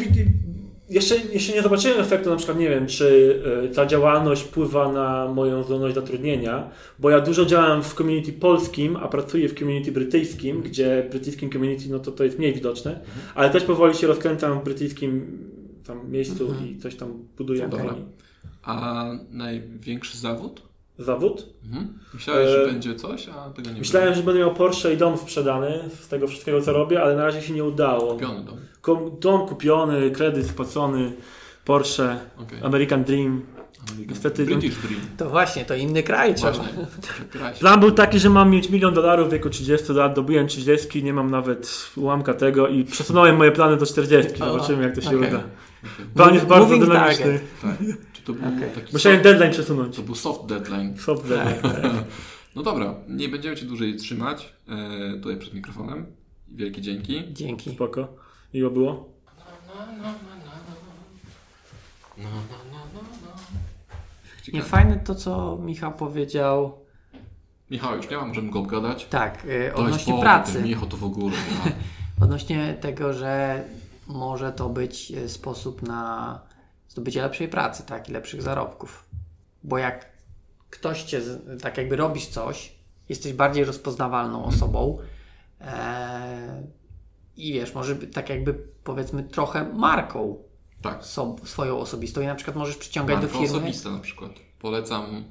jeszcze, jeszcze nie zobaczyłem efektu, na przykład nie wiem, czy e, ta działalność wpływa na moją zdolność zatrudnienia, bo ja dużo działam w community polskim, a pracuję w community brytyjskim, gdzie w brytyjskim community no to, to jest mniej widoczne, ale też powoli się rozkręcam w brytyjskim tam miejscu i coś tam buduję. A największy zawód? Zawód? Mhm. Myślałeś, że E, będzie coś, a tego nie Myślałem, że będę miał Porsche i dom sprzedany z tego wszystkiego, co robię, ale na razie się nie udało. było. Kupiony dom. Kom- Dom kupiony, kredyt spłacony, Porsche, Okej. American Dream. American- Niestety- British Dream. To właśnie, to inny kraj trzeba. Plan był taki, że mam mieć milion dolarów w wieku 30 lat, dobiłem 30, nie mam nawet ułamka tego i przesunąłem moje plany do 40. O, Zobaczymy jak to się okej. uda. Plan jest bardzo Moving dynamiczny. Tak. To był Okej. taki Musiałem soft, deadline przesunąć. to był soft deadline. Soft deadline. No dobra, nie będziemy Cię dłużej trzymać e, tutaj przed mikrofonem. Wielkie dzięki. Dzięki. Spoko. Miło było. Nie, Ciekawe. fajne to, co Michał powiedział. Michał, już nie ma, możemy go obgadać. Tak, y, jest odnośnie pracy. Michał to w ogóle. Ja. Odnośnie tego, że może to być e, sposób na zdobycie lepszej pracy, tak, i lepszych zarobków. Bo jak ktoś cię, tak jakby robisz coś, jesteś bardziej rozpoznawalną osobą e, i wiesz, może tak jakby powiedzmy trochę marką Tak. swoją osobistą i na przykład możesz przyciągać do Marka firmy. osobista na przykład. Polecam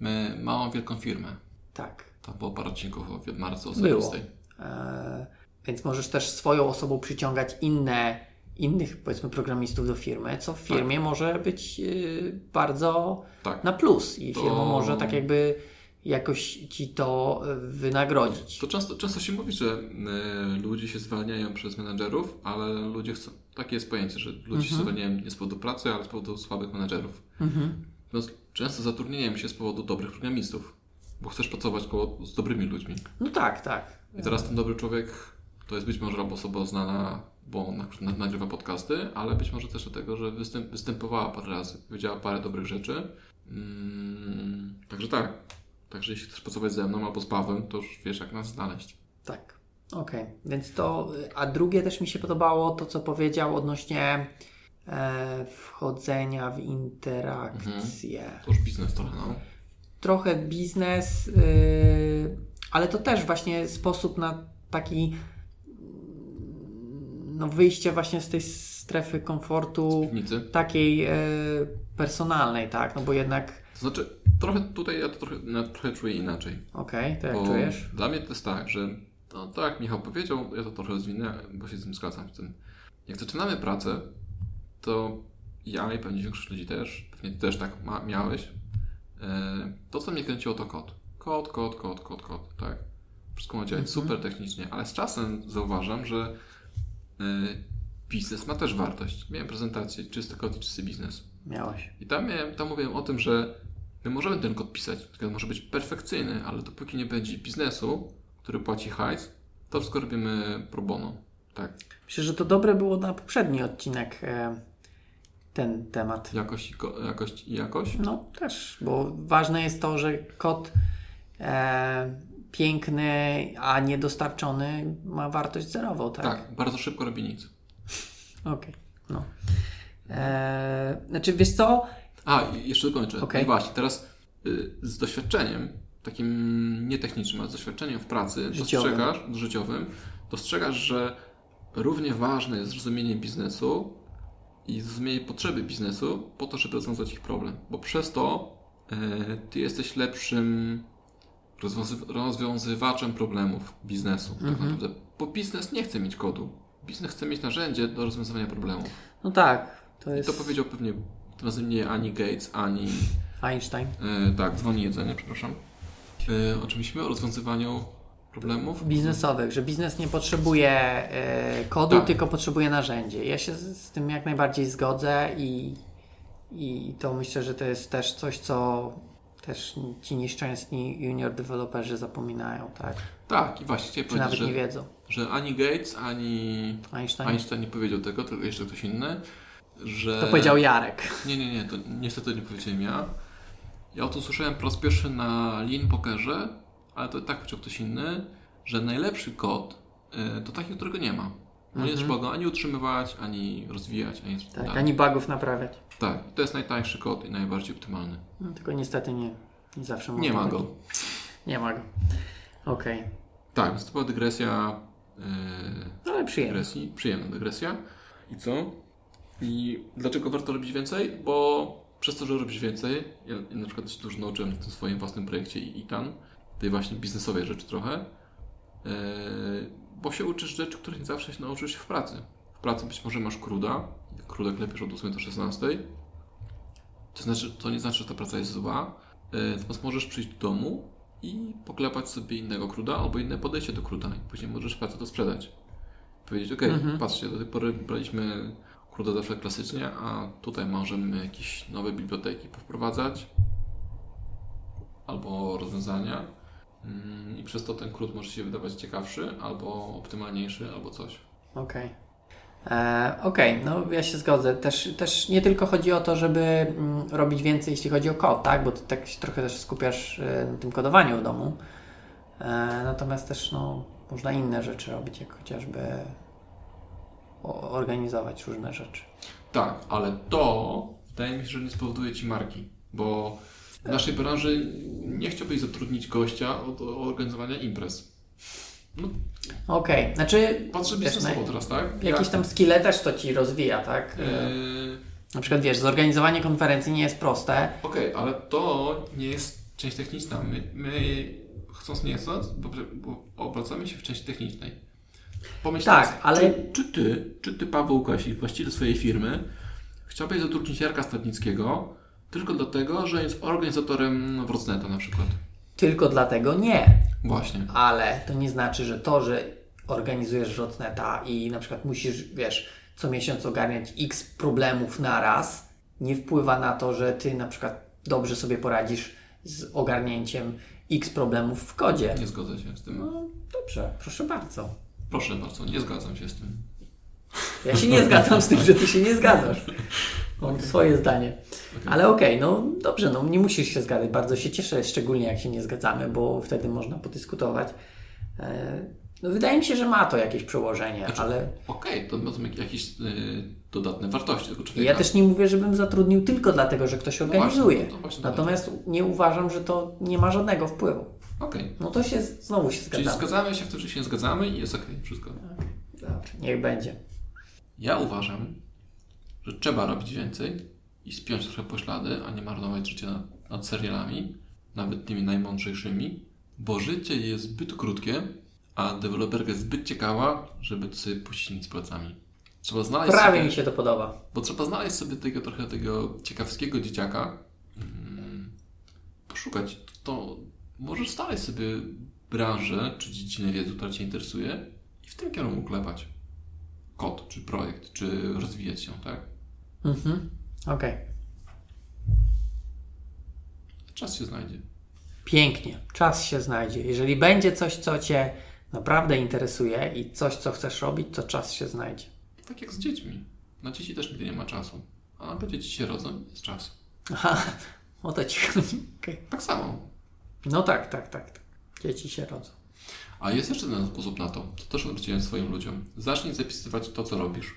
my, małą, wielką firmę. Tak. Tam było parę odcinków o marce Było. osobistej. E, więc możesz też swoją osobą przyciągać inne, innych powiedzmy programistów do firmy, co w firmie może być y, bardzo Tak. na plus i To- firma może tak jakby jakoś ci to y, wynagrodzić. To często, często się mówi, że y, ludzie się zwalniają przez menedżerów, ale ludzie chcą. Takie jest pojęcie, że ludzie Mhm. się zwalniają nie z powodu pracy, ale z powodu słabych menedżerów. Mhm. No, często zatrudniają się z powodu dobrych programistów. bo chcesz pracować koło, z dobrymi ludźmi. No tak, tak. I teraz ten dobry człowiek to jest być może albo osoba znana, bo na, na, nagrywa podcasty, ale być może też dlatego, że występ, występowała parę razy, powiedziała parę dobrych rzeczy. Mm, także tak. Także jeśli chcesz pracować ze mną albo z Pawłem, to już wiesz, jak nas znaleźć. Tak. Okej, więc to. A drugie też mi się podobało to, co powiedział odnośnie e, wchodzenia w interakcję. To już biznes trochę, no. Trochę biznes, y, ale to też właśnie sposób na taki no, wyjście właśnie z tej strefy komfortu takiej e, personalnej, tak? No bo jednak. To znaczy, trochę tutaj ja to trochę, no, trochę czuję inaczej. Okej, to jak Bo czujesz? Dla mnie to jest tak, że no, tak jak Michał powiedział, ja to trochę rozwinę, bo się z tym zgadzam. Z tym. Jak zaczynamy pracę, to ja i pewnie większość ludzi też, pewnie ty też tak ma, miałeś, e, to co mnie kręciło to kod. Kod, kod, kod, kod, kod, tak. Wszystko ma działać super technicznie, ale z czasem zauważam, że biznes ma też wartość. Miałem prezentację, czysty kod i czysty biznes. Miałeś. I tam, miałem, tam mówiłem o tym, że my możemy ten kod pisać, tylko może być perfekcyjny, ale dopóki nie będzie biznesu, który płaci hajs, to wszystko robimy pro bono. Tak. Myślę, że to dobre było na poprzedni odcinek e, ten temat. Jakość i, ko- jakość jakość? No też, bo ważne jest to, że kod e, piękny, a niedostarczony ma wartość zerową, tak? Tak, bardzo szybko robi nic. Okej, no. E, znaczy, wiesz co? A, jeszcze dokończę. Okej. No właśnie, teraz y, z doświadczeniem, takim nietechnicznym, ale z doświadczeniem w pracy, Życiowym. dostrzegasz, życiowym, dostrzegasz, że równie ważne jest zrozumienie biznesu i zrozumienie potrzeby biznesu po to, żeby rozwiązać ich problem. Bo przez to y, ty jesteś lepszym rozwiązywaczem problemów biznesu. Tak naprawdę. Bo biznes nie chce mieć kodu. Biznes chce mieć narzędzie do rozwiązywania problemów. No tak, to I jest to powiedział pewnie tym razem nie ani Gates, ani Einstein. E, tak, dzwoni jedzenie, przepraszam. E, o czym myślimy? O rozwiązywaniu problemów? Biznesowych, że biznes nie potrzebuje e, kodu, Tak. tylko potrzebuje narzędzie. Ja się z, z tym jak najbardziej zgodzę i, i to myślę, że to jest też coś, co też ci nieszczęsni junior deweloperzy zapominają, tak? Tak, i właśnie chciałem Czy nawet powiedzieć, nie że, wiedzą. że ani Gates, ani Einstein. Einstein nie powiedział tego, tylko jeszcze ktoś inny, że... To powiedział Jarek. Nie, nie, nie, to niestety nie powiedziałem ja. Ja o to słyszałem po raz pierwszy na Lean Pokerze, ale to tak powiedział ktoś inny, że najlepszy kod e, to taki, którego nie ma. No Nie trzeba go ani utrzymywać, ani rozwijać, ani Tak, dalej. ani bugów naprawiać. Tak, to jest najtańszy kod i najbardziej optymalny. No, tylko niestety nie, nie zawsze Nie można ma taki- go. Nie ma go. Okej. Tak, więc to była dygresja. Yy, Ale przyjemnie. dygresji, przyjemna dygresja. I co? I dlaczego warto robić więcej? Bo przez to, że robisz więcej, ja, ja na przykład się dużo nauczyłem w tym swoim własnym projekcie i ITAN, tej właśnie biznesowej rzeczy trochę, yy, bo się uczysz rzeczy, których nie zawsze się nauczysz się w pracy. W pracy być może masz kruda, kruda klepiesz od 8 do 16, to, znaczy, to nie znaczy, że ta praca jest zła, yy, natomiast możesz przyjść do domu i poklepać sobie innego kruda albo inne podejście do kruda i później możesz pracę to sprzedać. Powiedzieć, ok, patrzcie, do tej pory braliśmy kruda zawsze klasycznie, a tutaj możemy jakieś nowe biblioteki wprowadzać albo rozwiązania i przez to ten krót może się wydawać ciekawszy albo optymalniejszy albo coś. Okej. E, Okej, no ja się zgodzę. Też, też nie tylko chodzi o to, żeby mm, robić więcej, jeśli chodzi o kod, tak? Bo ty tak się trochę też skupiasz e, na tym kodowaniu w domu. E, natomiast też no, można inne rzeczy robić, jak chociażby organizować różne rzeczy. Tak, ale to wydaje mi się, że nie spowoduje Ci marki, bo w naszej branży nie chciałbyś zatrudnić gościa od organizowania imprez. No, Okej, znaczy patrzę biznesowo teraz, tak? jakieś tam skille też to Ci rozwija, tak? Yy, Na przykład wiesz, zorganizowanie konferencji nie jest proste. Okej, ale to nie jest część techniczna. My, my chcąc nie chcąc, bo, bo obracamy się w części technicznej. Pomyśl Tak, teraz, ale- Czy, czy ty, czy ty Paweł Kasik, właściciel swojej firmy, chciałbyś zatrudnić Jarka Stadnickiego tylko dlatego, że jest organizatorem Wrocneta na przykład? Tylko dlatego nie. Właśnie. Ale to nie znaczy, że to, że organizujesz Rotneta i na przykład musisz, wiesz, co miesiąc ogarniać x problemów na raz, nie wpływa na to, że ty na przykład dobrze sobie poradzisz z ogarnięciem x problemów w kodzie. Nie zgodzę się z tym. No dobrze, proszę bardzo. Proszę bardzo, nie zgadzam się z tym. Ja się nie zgadzam z tym, że ty się nie zgadzasz. Mam swoje zdanie. Ale okej, no dobrze, no nie musisz się zgadzać. Bardzo się cieszę, szczególnie jak się nie zgadzamy, bo wtedy można podyskutować. E, No wydaje mi się, że ma to jakieś przełożenie, Znaczy, ale Okej, to będą jakieś y, dodatne wartości tego człowieka. ja też nie mówię, żebym zatrudnił tylko dlatego, że ktoś organizuje. właśnie, no to właśnie Natomiast nie uważam, że to nie ma żadnego wpływu. Okej. No to się znowu się Czyli zgadzamy. zgadzamy się w tym, że się zgadzamy i jest okej, wszystko. Dobrze, niech będzie. Ja uważam, że trzeba robić więcej i spiąć trochę poślady, a nie marnować życie nad, nad serialami, nawet tymi najmądrzejszymi, bo życie jest zbyt krótkie, a deweloperka jest zbyt ciekawa, żeby sobie puścić nic palcami. Trzeba znaleźć Prawie sobie, mi się to podoba. Bo trzeba znaleźć sobie tego trochę tego ciekawskiego dzieciaka, mm, poszukać. To możesz znaleźć sobie branżę czy dziedzinę wiedzy, która Cię interesuje i w tym kierunku klepać. Kod, czy projekt, czy rozwijać się, tak? Mhm. Okej. Czas się znajdzie. Pięknie. Czas się znajdzie. Jeżeli będzie coś, co Cię naprawdę interesuje i coś, co chcesz robić, to czas się znajdzie. Tak jak z dziećmi. Na dzieci też nigdy nie ma czasu. A nagle dzieci się rodzą, jest czas. Aha, o to Ci chodzi. Okej. Tak samo. No tak, tak, tak, tak. Dzieci się rodzą. A jest jeszcze jeden sposób na to. To też odrzuciłem swoim ludziom. Zacznij zapisywać to, co robisz.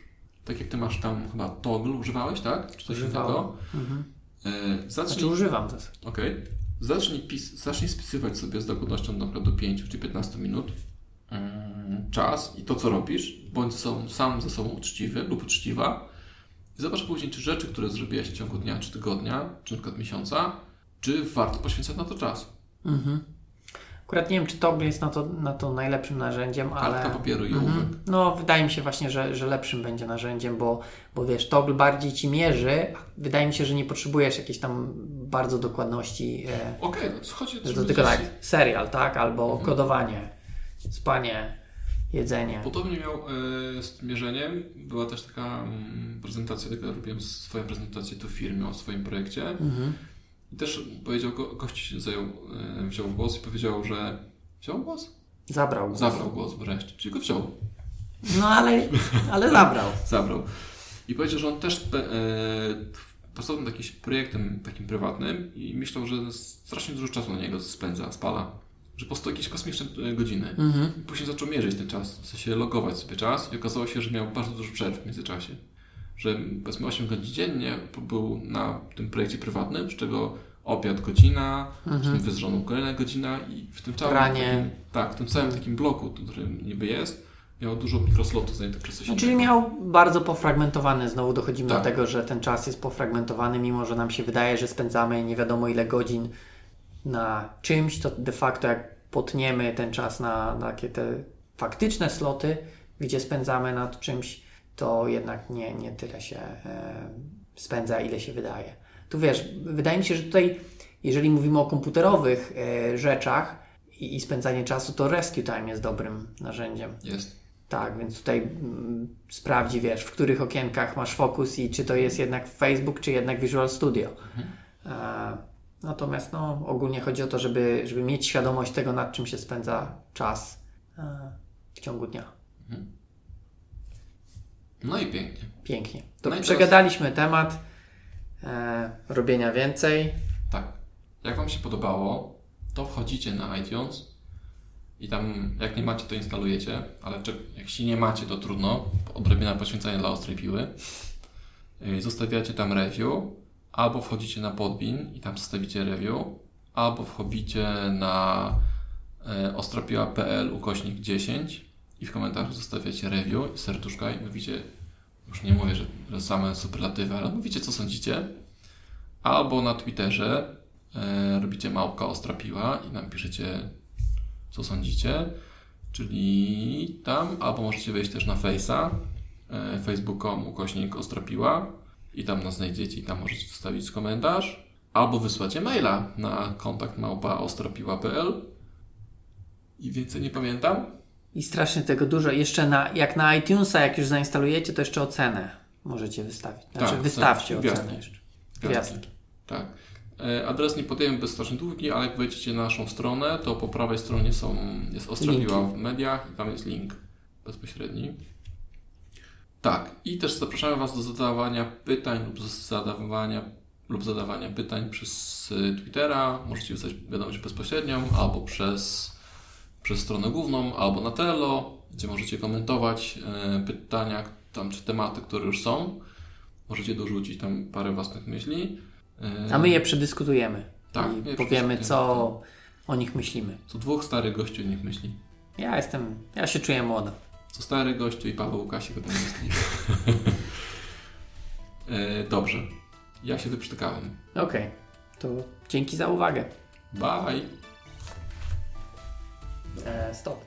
Tak jak ty masz tam chyba toggle używałeś, tak? Czy coś innego? Mhm. E, zacznij, Znaczy używam to. Okej. Zacznij, pis, zacznij spisywać sobie z dokładnością na przykład do 5 czy 15 minut mm, czas i to, co robisz. Bądź sobą, sam ze sobą uczciwy lub uczciwa. I zobacz później, czy rzeczy, które zrobiłeś w ciągu dnia, czy tygodnia, czy na przykład miesiąca, czy warto poświęcać na to czas. Mhm. Akurat nie wiem, czy Toggle jest na to, na to najlepszym narzędziem, Kartka ale... papieru i ołówek. No, wydaje mi się właśnie, że, że lepszym będzie narzędziem, bo, bo wiesz, Toggle bardziej Ci mierzy. Wydaje mi się, że nie potrzebujesz jakiejś tam bardzo dokładności, e, Okej, no to chodzi że to tylko tak, serial, tak? Albo Mhm. kodowanie, spanie, jedzenie. Podobnie miał e, z mierzeniem. Była też taka mm, prezentacja, taka robiłem swoją prezentację tu firmie o swoim projekcie. Mhm. I też powiedział, go, gość się zajął, e, wziął głos i powiedział, że wziął głos? Zabrał. głos. Zabrał głos wreszcie, czyli go wziął, No, ale, ale zabrał. zabrał. I powiedział, że on też e, pracował nad jakimś projektem takim prywatnym i myślał, że strasznie dużo czasu na niego spędza, spala. Że po prostu jakieś kosmiczne e, godziny. Mhm. I później zaczął mierzyć ten czas, w sensie logować sobie czas i okazało się, że miał bardzo dużo przerw w międzyczasie. Że powiedzmy 8 godzin dziennie był na tym projekcie prywatnym, z czego obiad godzina, mhm. z żoną kolejna godzina i w tym całym takim, tak, w tym całym takim bloku, którym niby jest, miał dużo mikroslotów zajętych przez coś No, czyli miał bardzo pofragmentowany, znowu dochodzimy Tak. do tego, że ten czas jest pofragmentowany, mimo że nam się wydaje, że spędzamy nie wiadomo ile godzin na czymś, to de facto jak potniemy ten czas na, na takie te faktyczne sloty, gdzie spędzamy nad czymś, to jednak nie, nie tyle się e, spędza, ile się wydaje. Tu wiesz, wydaje mi się, że tutaj, jeżeli mówimy o komputerowych e, rzeczach i, i spędzanie czasu, to Rescue Time jest dobrym narzędziem. Jest. Tak, więc tutaj mm, sprawdzi, wiesz, w których okienkach masz fokus i czy to jest jednak Facebook, czy jednak Visual Studio. E, natomiast no, ogólnie chodzi o to, żeby, żeby mieć świadomość tego, nad czym się spędza czas e, w ciągu dnia. No i pięknie. Pięknie. To No i teraz- przegadaliśmy temat e, robienia więcej. Tak. Jak Wam się podobało, to wchodzicie na iTunes i tam, jak nie macie, to instalujecie, ale się nie macie, to trudno. Odrobina poświęcenia dla ostrej piły. Yy, Zostawiacie tam review, albo wchodzicie na Podbin i tam zostawicie review, albo wchodzicie na e, ostropiła.pl ukośnik 10 i w komentarzu zostawiacie review serduszka i mówicie, już nie mówię, że, że same superlatywy, ale mówicie, co sądzicie. Albo na Twitterze e, robicie małpka ostrapiła i nam piszecie, co sądzicie. Czyli tam, albo możecie wejść też na Face'a, e, facebook.com ukośnik ostrapiła i tam nas znajdziecie i tam możecie zostawić komentarz. Albo wysłacie maila na kontakt małpa ostropiła.pl i więcej nie pamiętam. I strasznie tego dużo. Jeszcze na, jak na iTunesa, jak już zainstalujecie, to jeszcze ocenę możecie wystawić. Znaczy Tak, wystawcie tak, ocenę jeszcze. Gwiazdki. Gwiazdki. Tak. E, Adres nie podajemy bez strasznej długi, ale jak wejdziecie na naszą stronę, to po prawej stronie są, jest Ostrowiła w mediach i tam jest link bezpośredni. Tak, i też zapraszamy Was do zadawania pytań lub zadawania, lub zadawania pytań przez Twittera. Możecie wysłać wiadomość bezpośrednią albo przez, przez stronę główną, albo na Trello, gdzie możecie komentować e, pytania tam, czy tematy, które już są. Możecie dorzucić tam parę własnych myśli. E, A my je przedyskutujemy. Tak, I powiemy, co o nich myślimy. Co dwóch starych gościu niech myśli. Ja jestem, ja się czuję młodo. Co stary gościu i Paweł Łukasik o tym myśli. e, dobrze. Ja się wyprztykałem. Okej, to dzięki za uwagę. Bye! E, stop, tak?